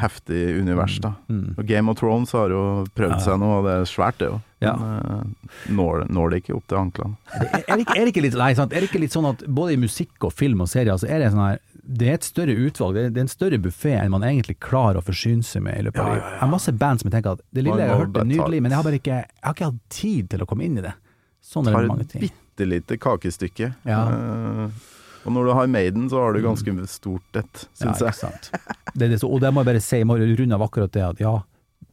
heftig univers, da.
Mm.
Og Game of Thrones har jo prøvd
Ja.
seg nå, og det er svært, det jo.
Ja.
Men eh, når, når det ikke opp til anklene.
Er, det er, det litt, nei, er det ikke litt sånn at både i musikk og film og serier, så er det sånn her det er et større utvalg, det er, en større buffé enn man egentlig klarer å forsyne seg med i løpet av
Ja, ja.
Jeg har masse band som jeg tenker at det lille jeg har hørt er nydelig, men jeg har bare ikke, jeg har ikke hatt tid til å komme inn i det. Sånn er
det
det ting. mange
et bitte lite kakestykke.
Ja.
Eh, og når du har Maiden, så har du ganske stort et, syns
ja,
jeg.
sant. Det er det, og det må jeg bare si, jeg må runde av akkurat det at ja,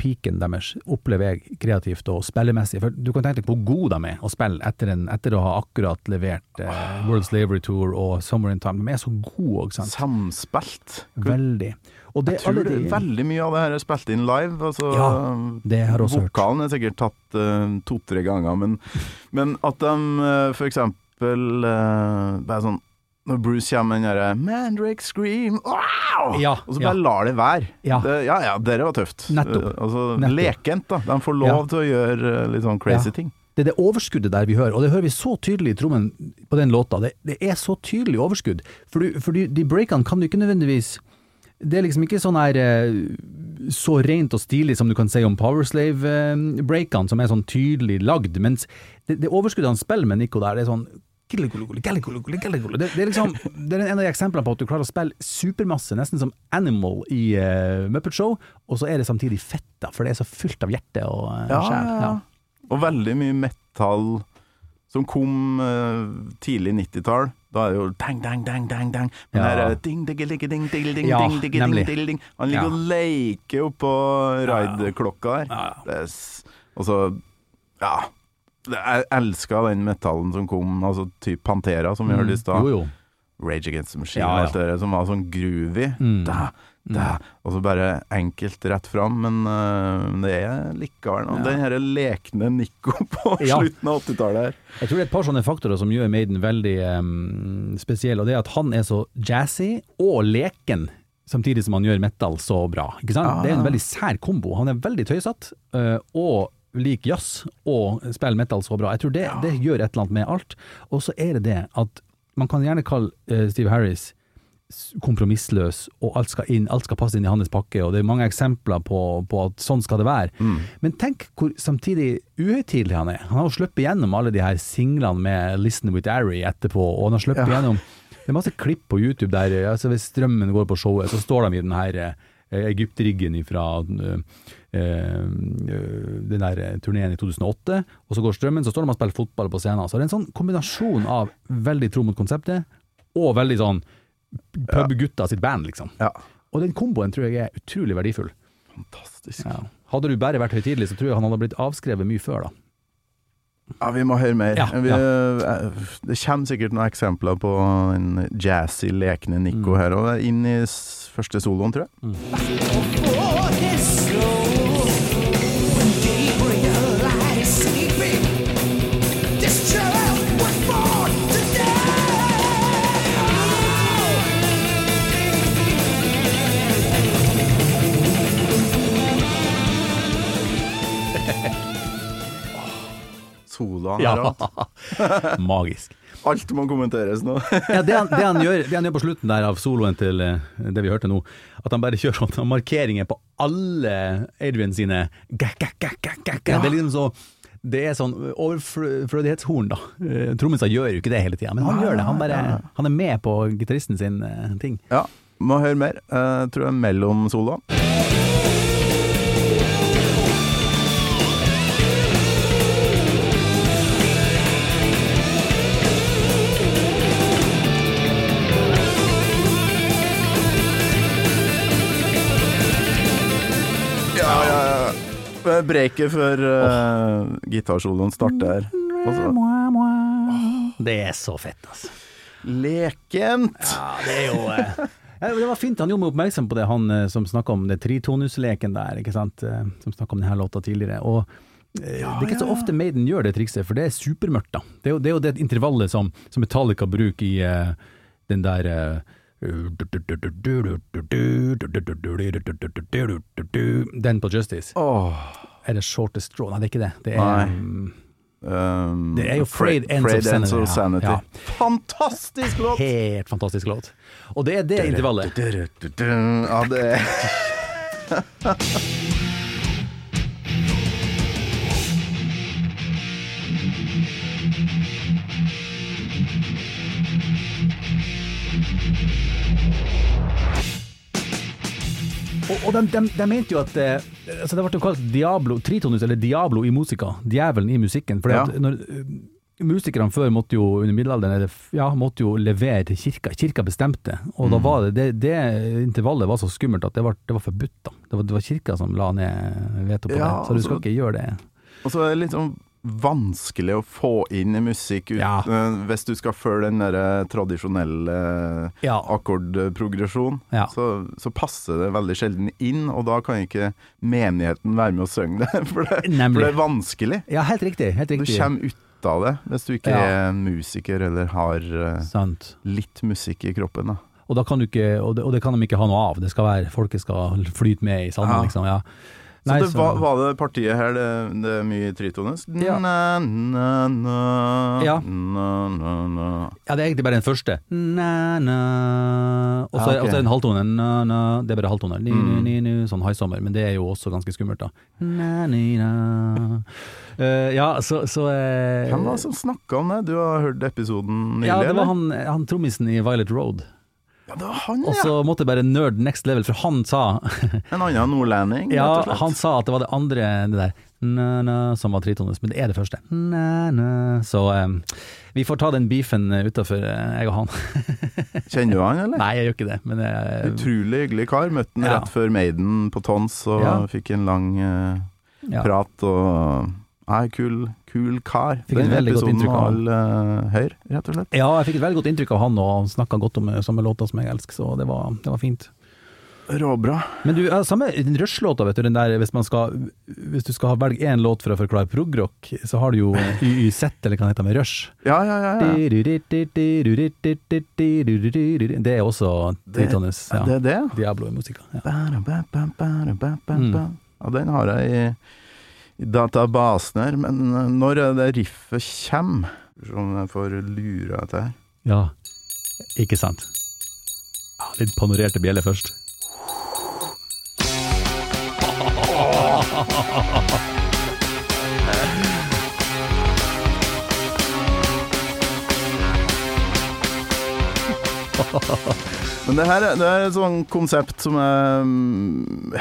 piken deres opplever jeg kreativt og spillemessig. For du kan tenke deg hvor gode de er å spille etter, en, etter å ha akkurat levert eh, World Slavery Tour og Summer in Time. De er så gode, ikke sant.
Samspilt.
Veldig. Det,
Jeg tror det,
de-
veldig mye av det her er spilt inn live. Altså,
Ja, det har også hørt.
Vokalen er sikkert tatt uh, to-tre ganger, men, men at de uh, eksempel eh, bare sånn når Bruce kommer med den derre Mandrake Scream, wow!
Ja,
og så
ja.
bare lar det være.
Ja.
Det, ja, ja, dere var tøft.
Nettopp.
Eh, Altså,
Nettopp.
lekent, da. De får lov
Ja.
til å gjøre eh, litt sånn crazy
Ja.
ting.
Det er det overskuddet der vi hører, og det hører vi så tydelig i trommen på den låta. Det, det er så tydelig overskudd. For, du, for de, de breakene kan du ikke nødvendigvis Det er liksom ikke sånn her eh, så rent og stilig som du kan si om Powerslave-breakene, som er sånn tydelig lagd, mens det, det overskuddet han spiller med Nico der, det er sånn det, det er liksom Det er en av de eksemplene på at du klarer å spille supermasse, nesten som Animal i uh, Muppet Show, og så er det samtidig fett, da, for det er så fullt av hjerte og uh,
Ja,
sjel.
ja, ja. Og veldig mye metal som kom uh, tidlig 90-tall. Da er det jo dang, dang, dang, dang, dang. Men
Ja.
her er det ding, digge, digge, ding, digge, ding,
Ja,
ding, digge, ding, digge, ding. Han ligger
Ja.
og leker oppå ride-klokka her.
Ja, ja.
Og så Ja. Jeg elska den metallen som kom, altså typ Pantera, som vi hørte i stad.
Mm.
Rage Against the Machine
Ja,
og alt det der, som var sånn groovy.
Mm.
Da, da. Og så bare enkelt rett fram, men uh, det er likevel noe.
Ja.
Den her lekne Nico på
Ja.
slutten av 80-tallet her.
Jeg tror det er et par sånne faktorer som gjør Maiden veldig um, spesiell, og det er at han er så jazzy og leken. Samtidig som han gjør metal så bra. Ikke sant?
Ah.
Det er en veldig sær kombo. Han er veldig tøysete, uh, og liker jazz, og spiller metal så bra. Jeg tror det, det gjør et eller annet med alt. Og så er det det at man kan gjerne kalle eh, Steve Harris kompromissløs, og alt skal inn, alt skal passe inn i hans pakke, og det er mange eksempler på, på at sånn skal det være. Men tenk hvor samtidig uhøytidelig han er. Han har jo sluppet gjennom alle de her singlene med 'Listen with Ari' etterpå, og han har sluppet gjennom Det er masse klipp på YouTube der eh, altså hvis strømmen går på showet, så står de i den her eh, Egyptriggen fra den der eh, turneen i 2008, og så går strømmen, så står de og spiller fotball på scenen. Så det er en sånn kombinasjon av veldig tro mot konseptet, og veldig sånn pubgutta sitt band, liksom.
Ja.
Og den komboen tror jeg er utrolig verdifull.
Fantastisk.
Ja. Hadde du bare vært høytidelig, så tror jeg han hadde blitt avskrevet mye før, da.
Ja, vi må høre mer.
Ja,
vi,
ja.
eh, Det kommer sikkert noen eksempler på en jazzy, lekne
Mm.
Nico her, og det er inn i første soloen, tror jeg.
For
Soloene her
Ja,
alt.
magisk.
Alt må kommenteres nå.
Ja, det, han, det, han gjør, det han gjør på slutten der av soloen til eh, det vi hørte nå, at han bare kjører sånn markeringer på alle Adrian sine gak, gak, gak, gak, gak. Det er liksom så det er sånn overflødighetshorn, da. Trommiser gjør jo ikke det hele tida, men han gjør det. Han, bare, han er med på gitaristen sin eh, ting.
Ja, må høre mer. Jeg tror jeg er mellom soloene. Breaket før uh, gitarsoloen starter her. Og så
Det er så fett, altså.
lekent!
Ja, det er jo eh, Det var fint, han gjorde meg oppmerksom på det, han eh, som snakka om det tritonusleken der, ikke sant. eh, Som snakka om denne låta tidligere. Og eh, det er ikke så ofte Maiden gjør det trikset, for det er supermørkt, da. Det er jo det, er jo det intervallet som, som Metallica bruker i eh, den der eh, Den på Justice.
Oh.
Er det Shortest Straw? Nei, det er ikke det. Det er mm,
um,
Det er jo Frayed Ends of
Ends
Sanity,
of
ja.
Sanity.
Ja.
Fantastisk låt!
helt fantastisk låt. Og det er det intervallet.
Ja, det er
Og, og de, de, de mente jo at eh, altså Det ble jo kalt Diablo, tritonus, eller Diablo i musica. Djevelen i musikken. For
Ja.
musikerne før måtte jo under middelalderen eller, ja, måtte jo levere til kirka. Kirka bestemte. Og
Mm.
da var det, det, det intervallet var så skummelt at det var, det var forbudt. da. Det var, det var kirka som la ned veto på
Ja,
det. Så du skal
altså-
ikke gjøre det.
Og så det litt sånn vanskelig å få inn i musikk ut,
Ja.
eh, hvis du skal følge den der eh, tradisjonelle
Ja.
akkordprogresjon.
Ja.
Så, så passer det veldig sjelden inn, og da kan ikke menigheten være med å synge det, for det, for det er vanskelig.
Ja, helt riktig. Helt
Du kommer ut av det, hvis du ikke er musiker eller har eh,
Sant.
litt musikk i kroppen. da.
Og, da kan du ikke, og, det, og det kan de ikke ha noe av. Det skal være, Folket skal flyte med i salmen, liksom. Ja.
Så
Nei,
det var, var det partiet her, det, det er mye tritones?
Ja.
Na, na, na,
Ja. Ja, det er egentlig bare den første. Og så
Ja, ok.
og så er det en halvtone. Det er bare halvtoner.
Mm.
sånn haisommer. Men det er jo også ganske skummelt, da. Eh, ja, så, så uh,
Hvem var det som snakka om det? Du har hørt episoden nylig?
Ja, det var han, han trommisen i Violet Road.
Ja, det var han,
Og så måtte jeg bare nerd next level, for han sa
En annen nordlending,
Ja,
rett og slett.
han sa at det var det andre, det der na-na, som var tritones, men det er det første. Na-na. Så um, vi får ta den beefen utafor, jeg og han.
Kjenner du han, eller?
Nei, jeg gjør ikke det, men jeg,
Utrolig hyggelig kar. Møtte han
Ja.
rett før Maiden på Tons og
Ja.
fikk en lang
uh,
prat. Og Nei, kul, kul kar.
Fikk
Den episoden var all uh, høyr, rett og slett.
ja, jeg fikk et veldig godt inntrykk av han, og han snakka godt om eh, samme låter som jeg elsker, så det var, det var fint.
Råbra.
Men du, samme Rush-låta, vet du, den der hvis man skal Hvis du skal velge én låt for å forklare progrock, så har du jo YYZ, eller hva det heter, med Rush.
Ja, ja, ja. ja.
Det er også Tritones. Ja.
Det er det?
Diablo i musikk. Ja.
Ja, den har jeg i databasen her, men eh, når er det riffet kommer? Skal vi jeg får lura dette her.
ja, ikke sant? Ja, litt panorerte bjeller først.
Men det her er, det er et sånn konsept som jeg mm,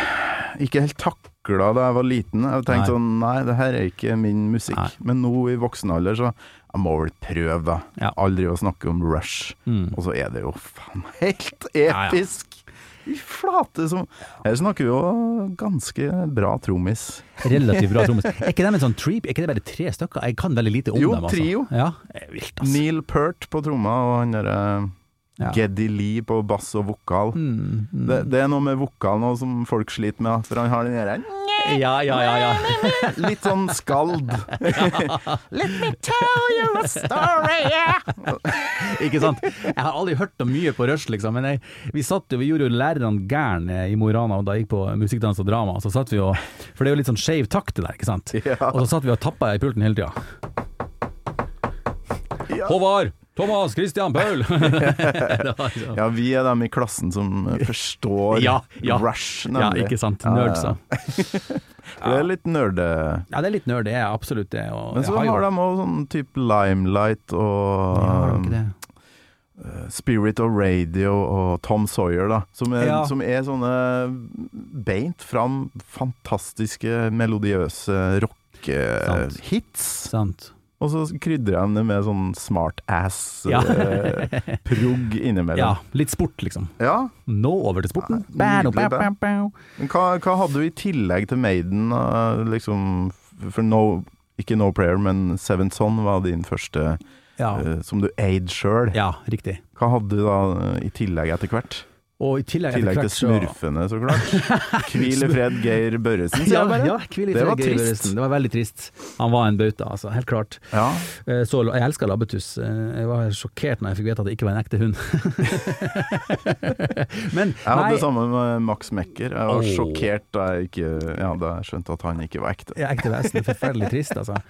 ikke helt takla da jeg var liten. Jeg tenkte
Nei.
sånn Nei, det her er ikke min musikk.
Nei.
Men nå i voksen alder, så jeg må vel prøve, da.
Ja.
Aldri å snakke om Rush.
Mm.
Og så er det jo faen helt
ja.
episk! I flate som Her snakker vi jo ganske bra trommis.
Relativt bra trommis. Er ikke de en sånn treep? Er ikke det bare tre stykker? Jeg kan veldig lite om
Jo,
dem. Altså.
trio.
Ja, vilt, altså.
Neil Peart på tromma og han derre
Ja.
Geddy Lee på bass og vokal.
Mm, mm.
Det, det er noe med vokalen også som folk sliter med, for han har den derre
Ja, ja, ja. ja.
Litt sånn skald. Let me tell you a story, yeah.
Ikke sant? Jeg har aldri hørt noe mye på Rush, liksom. Men jeg, vi satt vi gjorde jo lærerne gærne i Mo i Rana da jeg gikk på musikkdans og drama. Så satt vi jo, For det er jo litt sånn skeiv takt det der, ikke sant?
Ja.
Og så satt vi og tappa i pulten hele tida.
Ja.
Håvard! Thomas! Christian! Paul! liksom.
ja, vi er dem i klassen som forstår
Ja, ja.
Rush,
ja, ikke sant. Nerdsa.
Det er litt nerde...
Ja, det er litt nerd, det er absolutt det. Og
Men så
har,
har de òg sånn type Limelight og
ja, det?
Spirit of Radio og Tom Sawyer, da. Som er,
Ja.
som er sånne beint fram fantastiske melodiøse
Sant.
rock-hits.
Sant.
Og så krydrer jeg det med sånn smart-ass
Ja.
innimellom.
Ja, litt sport, liksom.
Ja.
Nå over til sporten.
Ja, nydelig
Bow, bow, bow,
hva, hva hadde du i tillegg til Maiden? eh, liksom, for no, ikke No Prayer, men Seventh Son var din første
Ja.
uh, som du eide sjøl.
ja, riktig.
Hva hadde du da eh, i tillegg etter hvert?
Og i tillegg,
tillegg til smurfene, så klart. Hvil i fred, Geir Børresen, sier
Ja,
jeg bare.
ja, hvil i
Det
fred,
var
Geir
trist.
Børresen. Det var veldig trist. Han var en bauta, altså. Helt klart.
Ja.
Eh, Så, jeg elska labbetuss. Eh, Jeg var sjokkert når jeg fikk vite at det ikke var en ekte hund. Men
Jeg hadde det samme med Max Mekker. Jeg var
oh.
sjokkert da jeg, ikke, ja, da jeg skjønte at han ikke var ekte.
ja, ekte vesen. Forferdelig trist, altså.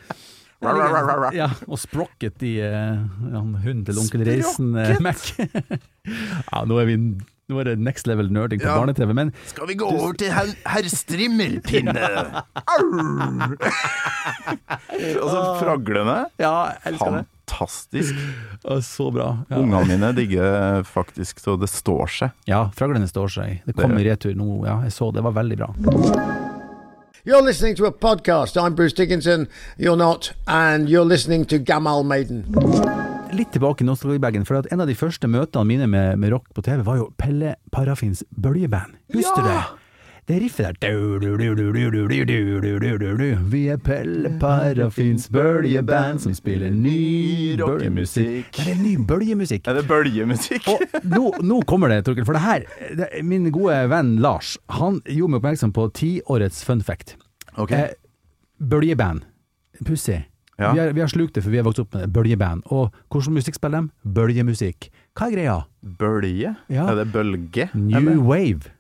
Ja, og Sprocket i uh, hunden til onkel Reisen uh, Mac. ja, nå er vi nå er det next level nerding på
Ja.
barne-TV, men
Skal vi gå over til herr her Strimmelpinne? Au! Og så fraglene
Ja, jeg elsker det.
Fantastisk.
Så bra. Ja.
Ungene mine digger faktisk så det står seg.
Ja, fraglene står seg. Det kom i retur nå. Ja, jeg så det. var veldig bra.
You're listening to a podcast. I'm Bruce Dickinson. You're not. And you're listening to Gamal Maiden
litt tilbake i nostalgibagen, for en av de første møtene mine med, med, rock på TV var jo Pelle Parafins bøljeband. Husker ja! du det? Det riffet der Vi er Pelle Parafins bøljeband som spiller ny rockemusikk. Det er ny bøljemusikk.
Er det bøljemusikk?
Og nå, nå, kommer det, Torkel. For det her, det, min gode venn Lars, han gjorde meg oppmerksom på tiårets fun fact.
Okay.
Eh, bøljeband. Pussig.
Ja.
Vi, har, vi har slukt det, for vi har vokst opp med bøljeband. Og hvordan musikk spiller de? Bølgemusikk. Hva er greia?
Bølge?
Ja.
Er det bølge?
New
eller?
wave.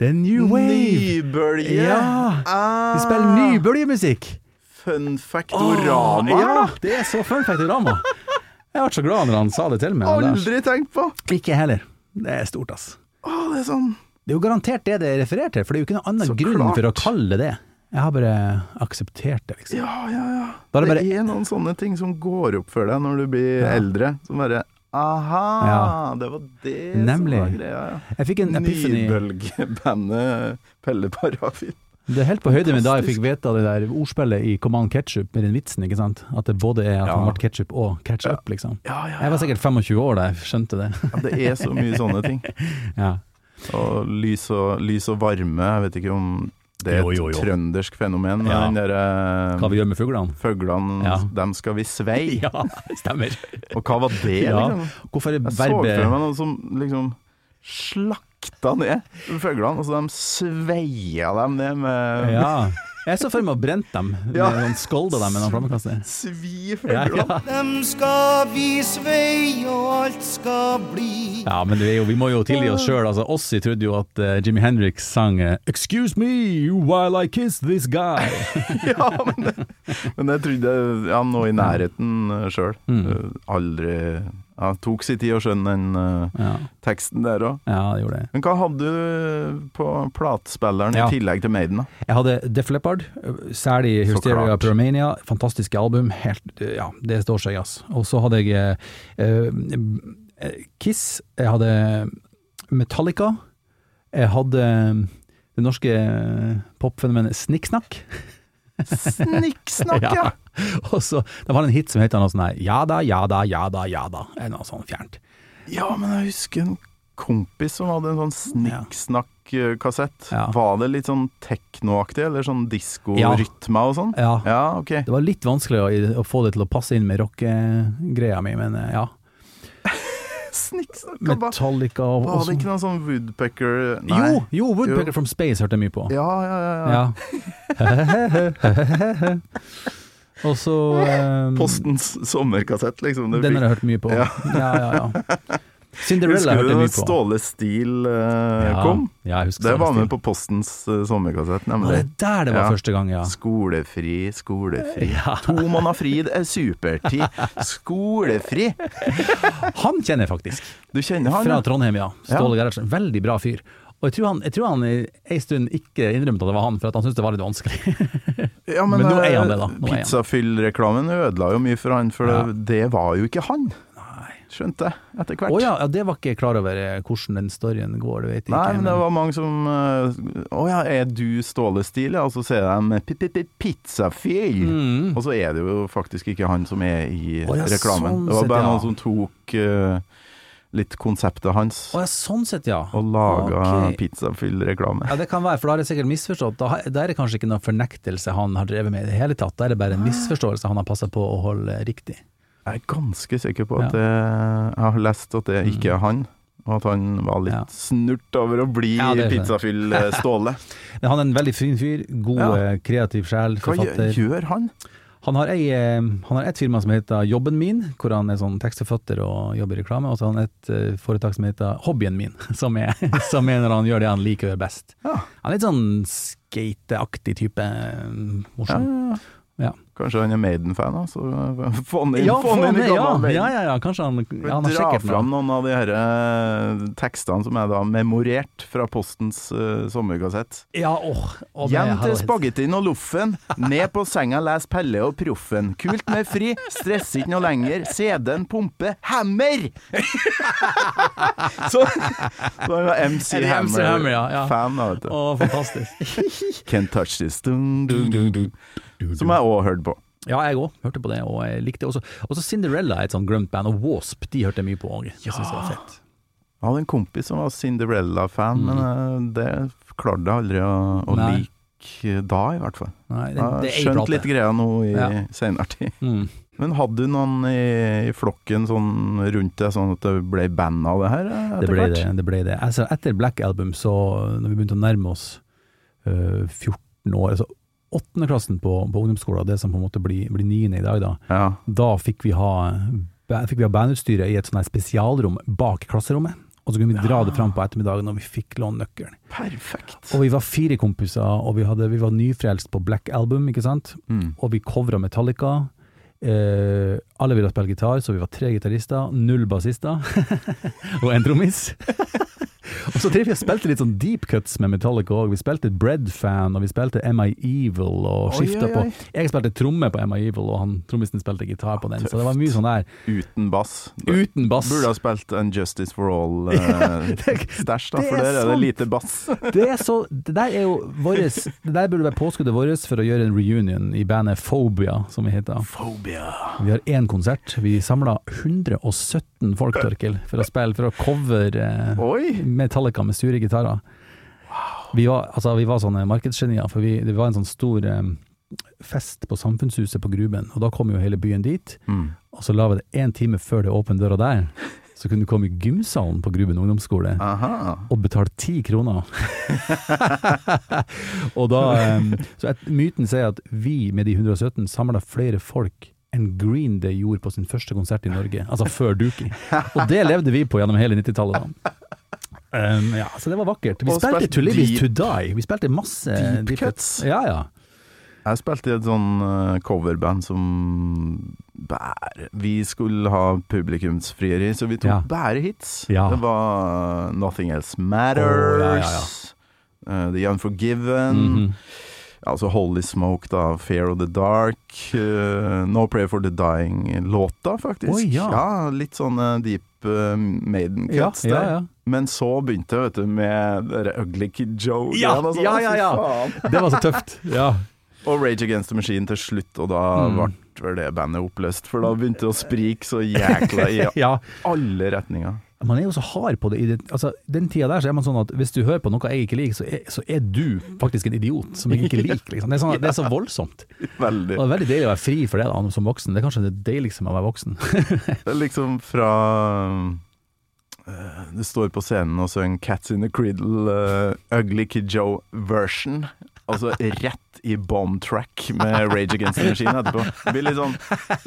Det er new wave!
Nybølge!
Ja!
Ah,
Vi spiller ny bølgemusikk!
Fun factorama!
Ja, det er så fun factorama. Jeg ble så glad når han sa det til meg.
Aldri tenkt på!
Ikke heller. Det er stort, ass.
Å, det er sånn
Det er jo garantert det det refererer til, for det er jo ikke noen annen
Så
grunn
klart.
for å kalle det det. Jeg har bare akseptert det, liksom.
Ja, ja, ja.
Da bare... det
det, er noen sånne ting som går opp for deg når du blir
Ja.
eldre. Som bare Aha,
Ja.
det var det
Nemlig.
som var greia. Ja.
Jeg fikk en epiphany.
Nybølgebandet Pelle Parafin.
Det er helt på høyde med da jeg fikk vite det der ordspillet i Command Ketchup med den vitsen, ikke sant. At det både er at
Ja.
han ble ketchup og ketchup,
ja. liksom.
Jeg var sikkert 25 år da jeg skjønte det.
Det er så mye sånne ting.
Ja.
Og lys og, lys og varme, jeg vet ikke om det er et
jo, jo.
trøndersk fenomen.
Ja.
den der,
Hva vi gjør med fuglene.
Fuglene,
Ja.
dem skal vi svei.
Ja, stemmer.
Og hva var det,
Ja.
liksom?
Hvorfor
Jeg så for meg noen som liksom slakta ned fuglene, og så de sveia dem ned med
Ja. Jeg så for meg å brente dem,
Ja.
skolda dem med noen flammekaster.
Svi
Ja,
fuglene.
ja.
Dem skal vi vei, og alt skal bli.
ja, men det er jo, vi må jo tilgi oss sjøl. Altså, Ossi trodde jo at uh, Jimmy Hendrix sang uh, 'Excuse me while I kiss this guy'.
Ja, men det, men det trodde jeg ja, nå i nærheten sjøl.
Mm.
Aldri ja, Tok sin tid å skjønne den uh,
Ja,
teksten der òg.
ja det gjorde det.
Men hva hadde du på platespilleren
Ja.
i tillegg til Maiden? da?
Jeg hadde Def Leppard, særlig Hysteria. Pyromania. Fantastiske album. Helt, ja, det står seg, ass. Og så hadde jeg eh, Kiss. Jeg hadde Metallica. Jeg hadde det norske popfenomenet Snikksnakk.
Snikksnakk, ja!
Og så De har en hit som heter noe sånn her Ja da, ja da, ja da, ja da. Er Noe sånn fjernt.
Ja, men jeg husker en kompis som hadde en sånn snikksnakk-kassett.
Ja.
Var det litt sånn teknoaktig, eller sånn diskorytme og sånn?
Ja.
Ja, ok.
Det var litt vanskelig å, å få det til å passe inn med rockegreia mi, men eh, ja.
Snikksnakk hva
Metallica og,
Var det ikke noe sånn Woodpecker
Jo, jo, Woodpecker
Jo.
from Space hørte jeg mye på.
Ja, ja, ja. ja.
Ja. og så um,
Postens sommerkassett, liksom.
Den har jeg hørt mye på. Ja,
Ja.
ja, ja. Cinderella hørte
du
jeg
da
mye på.
Ståle Stil eh,
Ja,
kom?
Ja, jeg husker
Det
Ståle
var med på Postens eh, sommerkassett, nemlig.
det der det var første gang, ja?
Skolefri, skolefri.
Ja.
To måneder fri det er supertid. Skolefri!
Han kjenner jeg faktisk.
Du kjenner han?
Fra
ja?
Trondheim, ja. Ståle Gerhardsen. Veldig bra fyr. Og jeg tror han, jeg tror han i ei stund ikke innrømte at det var han, for at han syntes det var litt vanskelig.
Ja,
Men nå er
eh,
han det, da. Nå er han.
Pizzafyll-reklamen ødela jo mye for han, for det, det var jo ikke han. Skjønte jeg, etter hvert.
Å ja, ja, det var ikke jeg klar over eh, hvordan den storyen går, det vet jeg
Nei,
ikke.
men det var mange som eh, Å ja, er du Ståle Stil? Ja, og så ser de pi- pi- pi-
Mm.
Og så er det jo faktisk ikke han som er i
oh, ja,
reklamen.
sånn
det var bare noen som tok uh, litt konseptet hans
Oh, ja, sånn sett, ja.
og laga
okay.
pizzafyll-reklame.
Ja, det kan være, for da har jeg sikkert misforstått. Da er det kanskje ikke noen fornektelse han har drevet med i det hele tatt. Da er det bare en misforståelse han har passa på å holde riktig.
Jeg er ganske sikker på at
Ja.
jeg har lest at det ikke er han. Og at han var litt
Ja.
snurt over å bli
Ja, det er det.
pizzafyll-Ståle.
Han er en veldig fin fyr. God,
Ja.
eh, kreativ sjel,
Hva gjør, han?
Han har, ei, eh, han har et firma som heter Jobben min, hvor han er sånn tekstforfatter og jobber i reklame. Og så har han et eh, foretak som heter Hobbyen min, som er, som er når han gjør det han liker best.
Ja.
Han er litt sånn skateaktig type. eh, Morsom. Ja.
Kanskje han er Maiden-fan, da, så få han inn,
Ja,
få han inn i
ja,
gammel Maiden.
ja, ja, ja, kanskje han, ja, han har
Dra
sikkert
fram noen av de her eh, tekstene som er da memorert fra Postens eh, sommerkassett.
Ja, åh, åh,
Hjem til spagettien og loffen, ned på senga les Pelle og Proffen. Kult med fri, stresser ikke noe lenger, CD-en pumper, hammer! så, så han var MC
Er det MC
Hammer,
Hammer, ja, ja.
fan, da, vet du.
Å, fantastisk.
Can't touch this, dun, dun, dun, dun. Som jeg òg hørte på.
Ja, jeg òg hørte på det, og jeg likte også Også Cinderella er et sånt grønt band, og Wasp de hørte jeg mye på òg. Jeg fett.
Jeg hadde en kompis som var Cinderella-fan, men eh, det klarte jeg aldri å, å
Mm.
Like da, i hvert fall.
Nei, det,
Jeg
det
har
er ei
skjønt litt greia nå i
Ja.
seinere tid.
Mm.
Men hadde du noen i, i flokken sånn rundt deg, sånn at det ble band av det her eh,
Det ble det. det, ble det. Altså, etter Black Album, så når vi begynte å nærme oss uh, 14 år, så åttendeklassen på, på ungdomsskolen, det som på en måte blir, blir niende i dag, da,
Ja.
da fikk vi ha, fikk vi ha bandutstyret i et sånt spesialrom bak klasserommet. Og så kunne vi dra det fram på ettermiddagen når vi fikk låne nøkkelen.
Perfekt.
Og vi var fire kompiser, og vi, hadde, vi var nyfrelst på Black Album, ikke sant?
Mm.
Og vi covra Metallica. Eh, alle ville spille gitar, så vi var tre gitarister, null bassister og en trommis. Og så drev vi og spilte litt sånn deep cuts med Metallica òg. Vi spilte Bread Fan, og vi spilte Am I Evil, og skifta på. Jeg spilte tromme på Am I Evil, og han trommisen spilte gitar på den. Så det var mye sånn der
Uten bass.
uten bass.
Burde ha spilt en Justice for All-stæsj, da, for
er
der er det lite bass.
Det er så Det der er jo våres Det der burde være påskuddet vårt for å gjøre en reunion i bandet Phobia, som vi heter.
Phobia.
Vi har én konsert. Vi samla 117 folk, Torkil, for å spille, for å cover eh,
Oi!
Metallica med sure gitarer. Vi var, altså, vi var sånne markedsgenier, for vi, det var en sånn stor um, fest på Samfunnshuset på Gruben, og da kom jo hele byen dit.
Mm.
Og så la vi det én time før det åpne døra der, så kunne du komme i gymsalen på Gruben ungdomsskole
Aha.
og betale ti kroner. og da um, Så et, myten sier at vi med de 117 samla flere folk enn Green Day gjorde på sin første konsert i Norge, altså før Dookie. Og det levde vi på gjennom hele 90-tallet. Um, ja, så det var vakkert. Vi
Og
spilte
spilt
To
deep-
To Die. Vi spilte masse
Deep cuts.
Ja, ja.
Jeg spilte i et sånn eh, coverband som bare Vi skulle ha publikumsfrieri, så vi tok
Ja.
bare hits.
Ja.
Det var Nothing Else Matters,
oh, ja, ja,
eh, The Unforgiven,
Mhm.
altså Holy Smoke, da, Fear of the Dark, Uh, No Prayer for the Dying-låta, faktisk.
Oi, ja.
litt sånne deep uh, maiden
Ja,
cuts
ja, ja.
Men så begynte jeg, vet du, med dere Ugly Kid Joe.
Ja,
sånn.
ja, ja, ja. Det var så tøft. Ja.
Og Rage Against the Machine til slutt, og da
Mm.
ble vel det bandet oppløst. For da begynte det å sprike så jækla i
ja.
alle retninger.
Man er jo så hard på det. Altså, den tida der så er man sånn at hvis du hører på noe jeg ikke liker, så er, så er du faktisk en idiot som jeg ikke liker. Liksom. Det, er sånn, det er så voldsomt.
Veldig.
Og det er veldig deilig å være fri for det da, som voksen. Det er kanskje det deiligste med å være voksen.
Det er liksom fra eh, Det står på scenen og synger 'Cats in the Criddle', uh, Ugly Kid Joe version. Altså rett i bomb track med Rage Against the Machine etterpå. Det blir litt sånn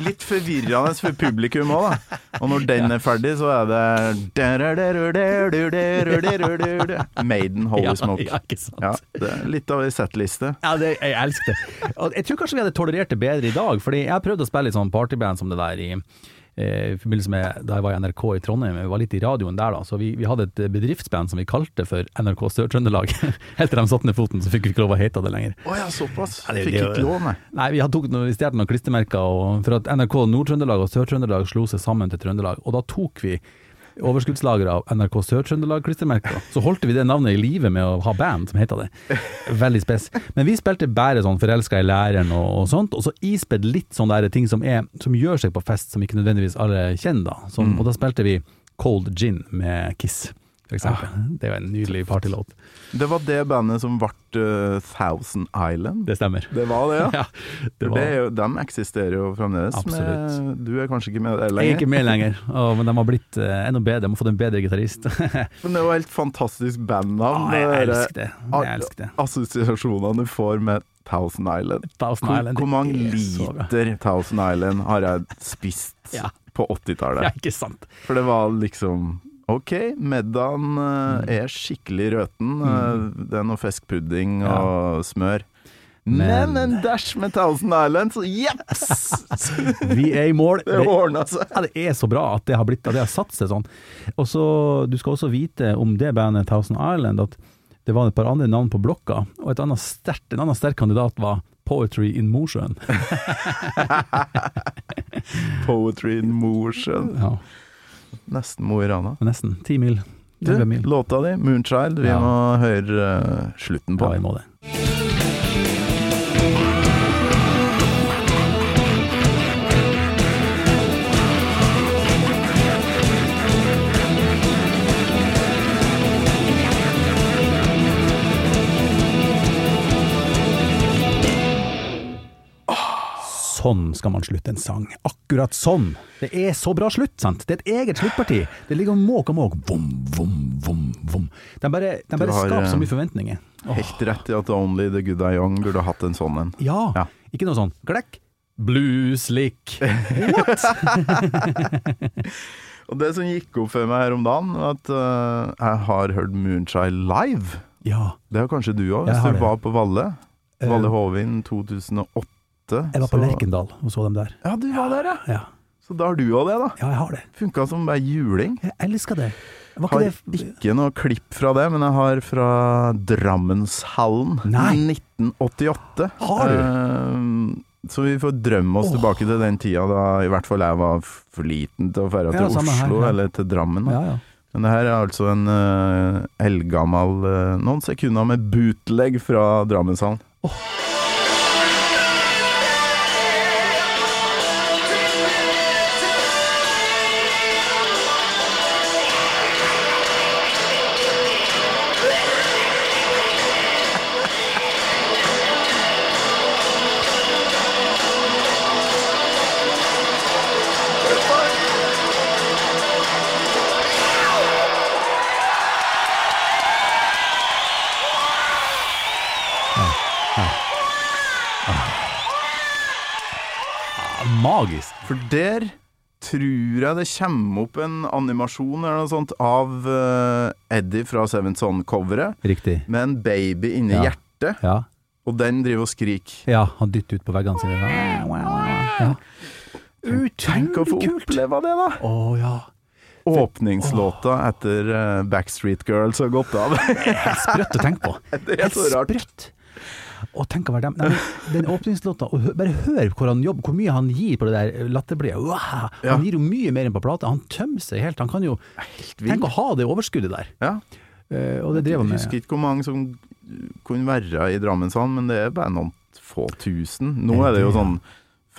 Litt forvirrende for publikum òg, da. Og når den er ferdig, så er det Maiden Holy Smoke.
Ja, ikke sant.
Ja, det er litt av ei settliste.
Ja, det, jeg elsker det. Og jeg tror kanskje vi hadde tolerert det bedre i dag, fordi jeg har prøvd å spille i sånn partyband som det der i i forbindelse med da jeg var i NRK i Trondheim, vi var litt i radioen der da, så vi, vi hadde et bedriftsband som vi kalte for NRK Sør-Trøndelag. Helt til de satte ned foten, så fikk vi ikke lov å hete det lenger.
Å ja, såpass.
Ja, det-
Fikk ikke lov, nei.
Nei, vi tok noe, vi stjal noen klistremerker, for at NRK Nord-Trøndelag og Sør-Trøndelag slo seg sammen til Trøndelag, og da tok vi overskuddslager av NRK Sør-Trøndelag-klistremerker. Så holdt vi det navnet i live med å ha band som heta det. Veldig spes. Men vi spilte bare sånn forelska i læreren og, og sånt, og så ispedd litt sånne der ting som, er, som gjør seg på fest, som ikke nødvendigvis alle kjenner da. Som, Og da spilte vi Cold Gin med Kiss, for eksempel. Det er jo en nydelig partylåt.
Det var det bandet som ble uh, Thousand Island.
Det stemmer.
Det var det, ja.
Ja, det var...
det er jo, de eksisterer jo fremdeles.
Absolutt.
Med, du er kanskje ikke med lenger?
Jeg er ikke med lenger, oh, men de har blitt uh, enda bedre. De har fått en bedre gitarist.
Men det er jo helt fantastisk bandnavn.
Ah, jeg elsker det. Jeg elsker det.
Assosiasjonene du får med Thousand Island.
Thousand
Hvor,
Island,
hvor mange
så bra.
liter Thousand Island har jeg spist
Ja.
på 80-tallet?
Ja, ikke sant.
For det var liksom OK, middagen
Mm.
eh, er skikkelig røten. Eh, Det er noe fiskpudding
Ja.
og smør.
Men-
Men en dash med Thousand Island, så jeps!
Vi er i mål.
Det ordna seg.
ja, det er så bra at det har, blitt, at det har satt seg sånn. Og så, Du skal også vite om det bandet Thousand Island at det var et par andre navn på blokka, og et annet sterkt, en annen sterk kandidat var Poetry in Mosjøen.
Poetry in Mosjøen.
Ja,
Nesten Mo i Rana.
nesten. Ti mil.
Du,
mil.
låta di, 'Moonchild', vi
Ja.
må høre uh, slutten på.
Ja, vi må det. Sånn skal man slutte en sang. Akkurat sånn. Det er så bra slutt, sant. Det er et eget sluttparti. Det ligger og måk og måk. Vom, vom, vom, vom. De bare, de bare
har,
skaper så
eh,
mye forventninger.
Helt rett i at Only the Good Are Young burde hatt en sånn en.
ja.
Ja.
Ikke noe sånn glekk. Blueslick.
Og det som gikk opp for meg her om dagen, var at uh, jeg har hørt Moonshine live.
Ja.
Det har kanskje du òg, hvis du var på Valle.
Eh,
Valle Hovin 2008.
Jeg var på
så-
Lerkendal og så dem der.
Ja, du var der, ja.
Ja.
Så da har du òg det, da.
ja, jeg har det.
Funka som bare juling.
Jeg elsker det. Var
Har
det
ikke noe klipp fra det, men jeg har fra Drammenshallen
Nei.
1988.
Har du?
Eh, så vi får drømme oss
oh.
tilbake til den tida da i hvert fall jeg var for liten til å dra
Ja,
til
samme her,
Oslo
ja.
eller til Drammen. da.
Ja, ja.
Men det her er altså en uh, eldgammel uh, Noen sekunder med bootleg fra Drammenshallen.
Magisk.
For der tror jeg det kommer opp en animasjon eller noe sånt av eh, Eddie fra Seven Son-coveret
Riktig.
med en baby inni
Ja.
hjertet,
Ja.
og den driver og skriker.
ja, han dytter ut på veggene sine. Ja.
Tenk å få oppleve det, da!
Å ja.
Åpningslåta etter eh, Backstreet Girls har gått av.
det er Sprøtt å tenke på.
det er så rart.
Sprøtt. Og tenk å være dem. Nei, Den åpningslåta, og hø- bare hør hvor, han jobber, hvor mye han gir på det der latterblide. Wow.
Ja.
Han gir jo mye mer enn på plata. Han tømmer seg helt. Han kan jo Tenk å ha det overskuddet der.
Ja.
Eh, og det drev han
Jeg
med.
husker ikke hvor mange som kunne være i Drammenshallen, men det er bare noen få tusen. Nå er det jo sånn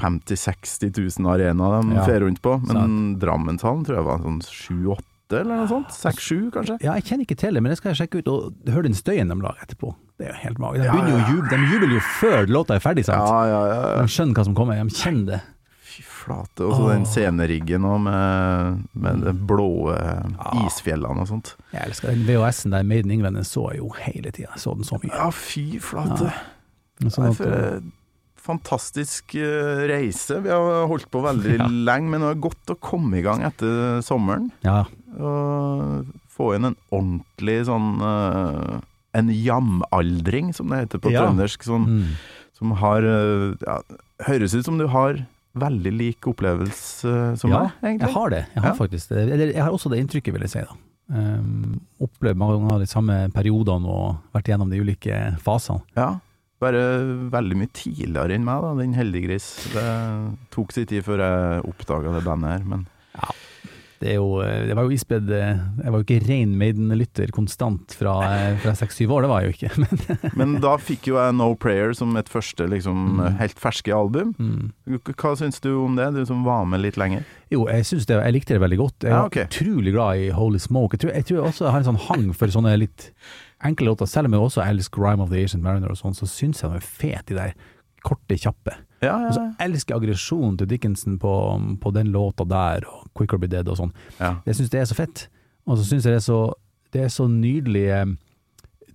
50 000-60 000 arenaer de
Ja,
fer rundt på, men Drammenshallen tror jeg var sånn 7-8 eller noe sånt. 6-7 kanskje.
Ja, jeg kjenner ikke til det, men det skal jeg sjekke ut og hør den støyen de lager etterpå. Det er jo helt magisk. De, begynner jo å juble, de jubler jo før låta er ferdig, sant?
Ja, ja, ja.
De skjønner hva som kommer, de kjenner det.
Fy flate. Og så den sceneriggen òg, med, med de blå isfjellene og sånt.
Jeg elsker den VHS-en der Made in England, den så jeg jo hele tida. Jeg så den så mye.
Ja, fy flate.
Sånn at,
eh, fantastisk eh, reise. Vi har holdt på veldig
Ja.
lenge, men det er godt å komme i gang etter sommeren.
ja,
Og få inn en ordentlig sånn eh, En jamaldring, som det heter på
Ja.
trøndersk. Sånn,
mm.
Som har eh, ja, Høres ut som du har veldig lik opplevelse som
ja
meg, egentlig.
jeg har det. Jeg har
Ja.
faktisk det. Eller jeg har også det inntrykket, vil jeg si. da. Um, opplevd mange av de samme periodene og vært gjennom de ulike fasene.
Ja. Bare veldig mye tidligere enn meg, da, den heldiggris. Det tok sin tid før jeg oppdaga det bandet her, men
Det, er jo, eh, det var jo isbedd eh, Jeg var jo ikke Rain Maiden-lytter konstant fra, eh, fra seks-syv år, det var jeg jo ikke. Men,
Men da fikk jo jeg No Prayer som et første liksom,
Mm.
helt ferske album.
mm.
Hva syns du om det, du som var med litt lenger?
Jo, jeg det, jeg likte det veldig godt. Jeg
Ja, okay.
utrolig glad i Holy Smoke. Jeg tror, jeg tror også jeg har en sånn hang for sånne litt enkle låter. Selv om jeg også elsker Rhyme of the Asian Mariner og sånn, så syns jeg de er fete, de der korte, kjappe.
Ja,
Og så elsker jeg aggresjonen til Dickinson på, på den låta der, og Quicker Be Dead og sånn.
ja.
Jeg syns det er så fett. Og så syns jeg det er så, det er så nydelig eh,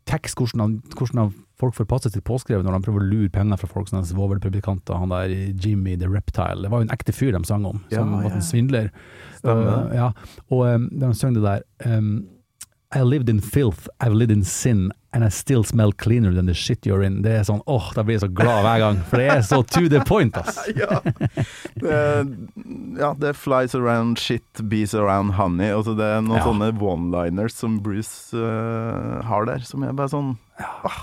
tekst, hvordan, han, hvordan han, folk får passe sitt påskrevet når de prøver å lure penger fra folk, sånne svovelpublikanter. Han der Jimmy the Reptile. Det var jo en ekte fyr de sang om, som
Ja,
var en svindler. Uh, ja. Og um, de sang det der um, I lived in filth, I've lived in sin, and I still smell cleaner than the shit you're in. Det er sånn, åh, da blir jeg så glad hver gang, for det er så to the point, ass.
ja. Det, ja, det flies around shit, bees around honey. Altså det er noen
Ja.
sånne one-liners som Bruce uh, har der, som er bare sånn ah,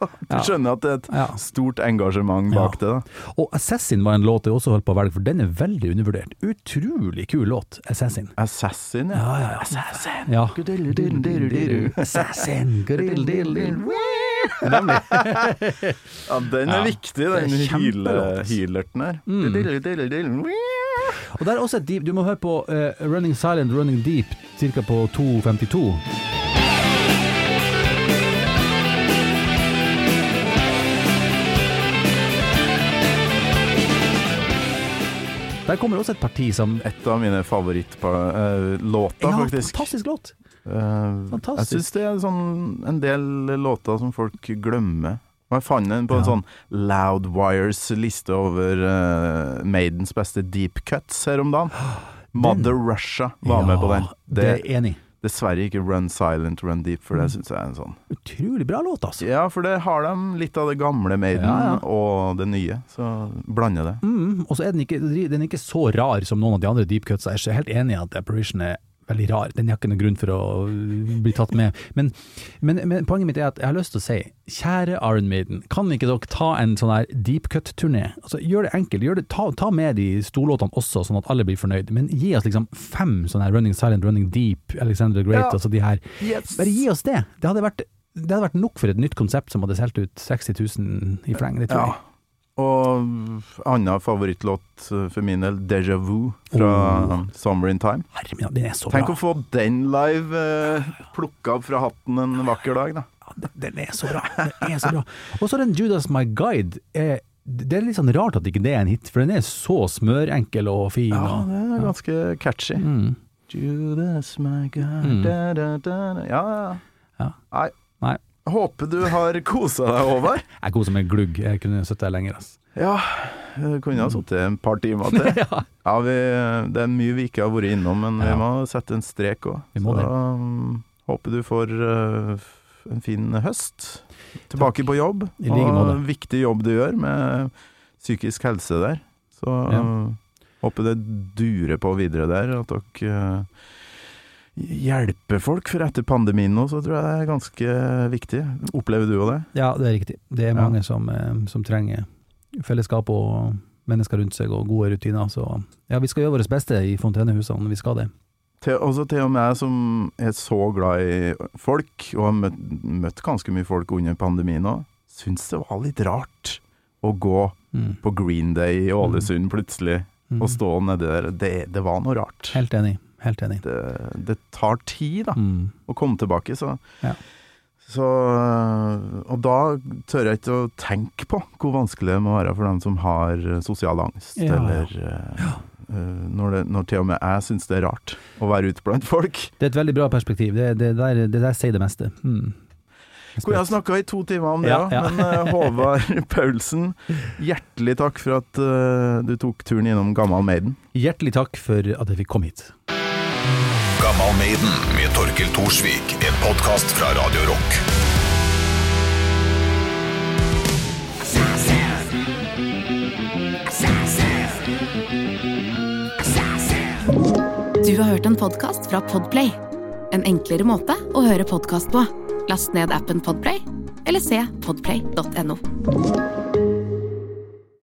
Du
Ja.
skjønner at det er et
Ja.
stort engasjement bak det. da
Og Assassin var en låt jeg også holdt på å velge, for den er veldig undervurdert. Utrolig kul låt, Assassin.
Assassin, ja.
Ja, ja, ja. Assassin. Ja. Assassin. Nemlig.
Ja, den er
Ja.
viktig, den
healerten
hylerten her.
Mm. Og der er også et deep, du må høre på uh, Running Silent, Running Deep, ca. på 2.52. Der kommer også et parti som
Et av mine favorittlåter,
Ja,
faktisk.
fantastisk låt.
Eh,
Fantastisk.
Jeg syns det er sånn en del låter som folk glemmer. Og jeg fant den på en
Ja.
sånn Loudwires liste over uh, Maidens beste deep cuts her om dagen. Mother Russia var med på den.
Det
Det
er enig.
Dessverre ikke Run Silent, Run Deep, for
Mm.
det syns jeg er en sånn
Utrolig bra låt, altså.
Ja, for det har de litt av det gamle Maiden
Ja, ja.
og det nye, så blander det.
Mm, og så er den ikke, den er ikke så rar som noen av de andre deep cuts. Jeg er helt enig i at Apparition er veldig rar. Den har ikke noen grunn for å bli tatt med. Men, men, men poenget mitt er at jeg har lyst til å si, kjære Iron Maiden, kan ikke dere ta en sånn her deep cut-turné? Altså, gjør det enkelt. Gjør det, ta, ta med de storlåtene også, sånn at alle blir fornøyd. Men gi oss liksom fem sånne her Running Silent, Running Deep, Alexander the Great,
Ja.
altså de her.
Yes.
Bare gi oss det. Det hadde vært det hadde vært nok for et nytt konsept som hadde solgt ut 60 000 i fleng, det tror
Ja. Og annen favorittlåt eh, for min del, Deja Vu fra
Oh.
Summer in Time.
Herre den er så
Tenk
bra.
å få den live eh, plukka opp fra hatten en vakker dag, da.
Ja, Den er så bra. Den er så bra. Og så den Judas My Guide. Er, det er litt sånn rart at ikke det er en hit, for den er så smørenkel og fin.
Ja, det er ganske catchy.
mm.
Judas my God
Mm.
da, da, da. Ja, ja.
Ja.
Nei.
Nei.
Håper du har kosa deg, Håvard.
Jeg koser meg glugg. Jeg kunne sittet her lenger. ass.
Ja, kunne ha sittet en par timer til.
ja.
Ja, vi, det er mye vi ikke har vært innom, men vi må sette en strek òg.
Vi
um, håper du får uh, en fin høst. Tilbake på jobb.
I like måte.
Og viktig jobb du gjør med psykisk helse der. Så
Ja.
håper det durer på videre der, at dere uh, hjelper folk. For etter pandemien nå, så tror jeg det er ganske viktig. Opplever du òg det?
ja, det er riktig. Det er
Ja.
mange som, eh, som trenger fellesskap og mennesker rundt seg og gode rutiner. Så ja, vi skal gjøre vårt beste i fontenehusene. Vi skal det.
Til, også til og med jeg som er så glad i folk, og har møtt, møtt ganske mye folk under pandemien òg, syns det var litt rart å gå
Mm.
på Green Day i Ålesund plutselig,
Mm.
og stå nedi der. Det, det var noe rart.
Helt enig. Helt enig.
Det, det tar tid, da,
Mm.
å komme tilbake, så
Ja.
Så, og da tør jeg ikke å tenke på hvor vanskelig det må være for dem som har sosial angst,
Ja, ja.
eller ja. eh, når, det, når til og med jeg syns det er rart å være ute blant folk.
Det er et veldig bra perspektiv. Det, det, der, det der sier det meste. Hmm.
Skulle jeg snakka i to timer om det,
Ja,
ja,
ja.
men eh, Håvard Paulsen, hjertelig takk for at uh, du tok turen innom Gammal Maiden.
Hjertelig takk for at jeg fikk komme hit.
Gammal Maiden med Torkel Thorsvik, en podkast fra Radio Rock.
Du har hørt en podkast fra Podplay. En enklere måte å høre podkast på. Last ned appen Podplay, eller se podplay.no.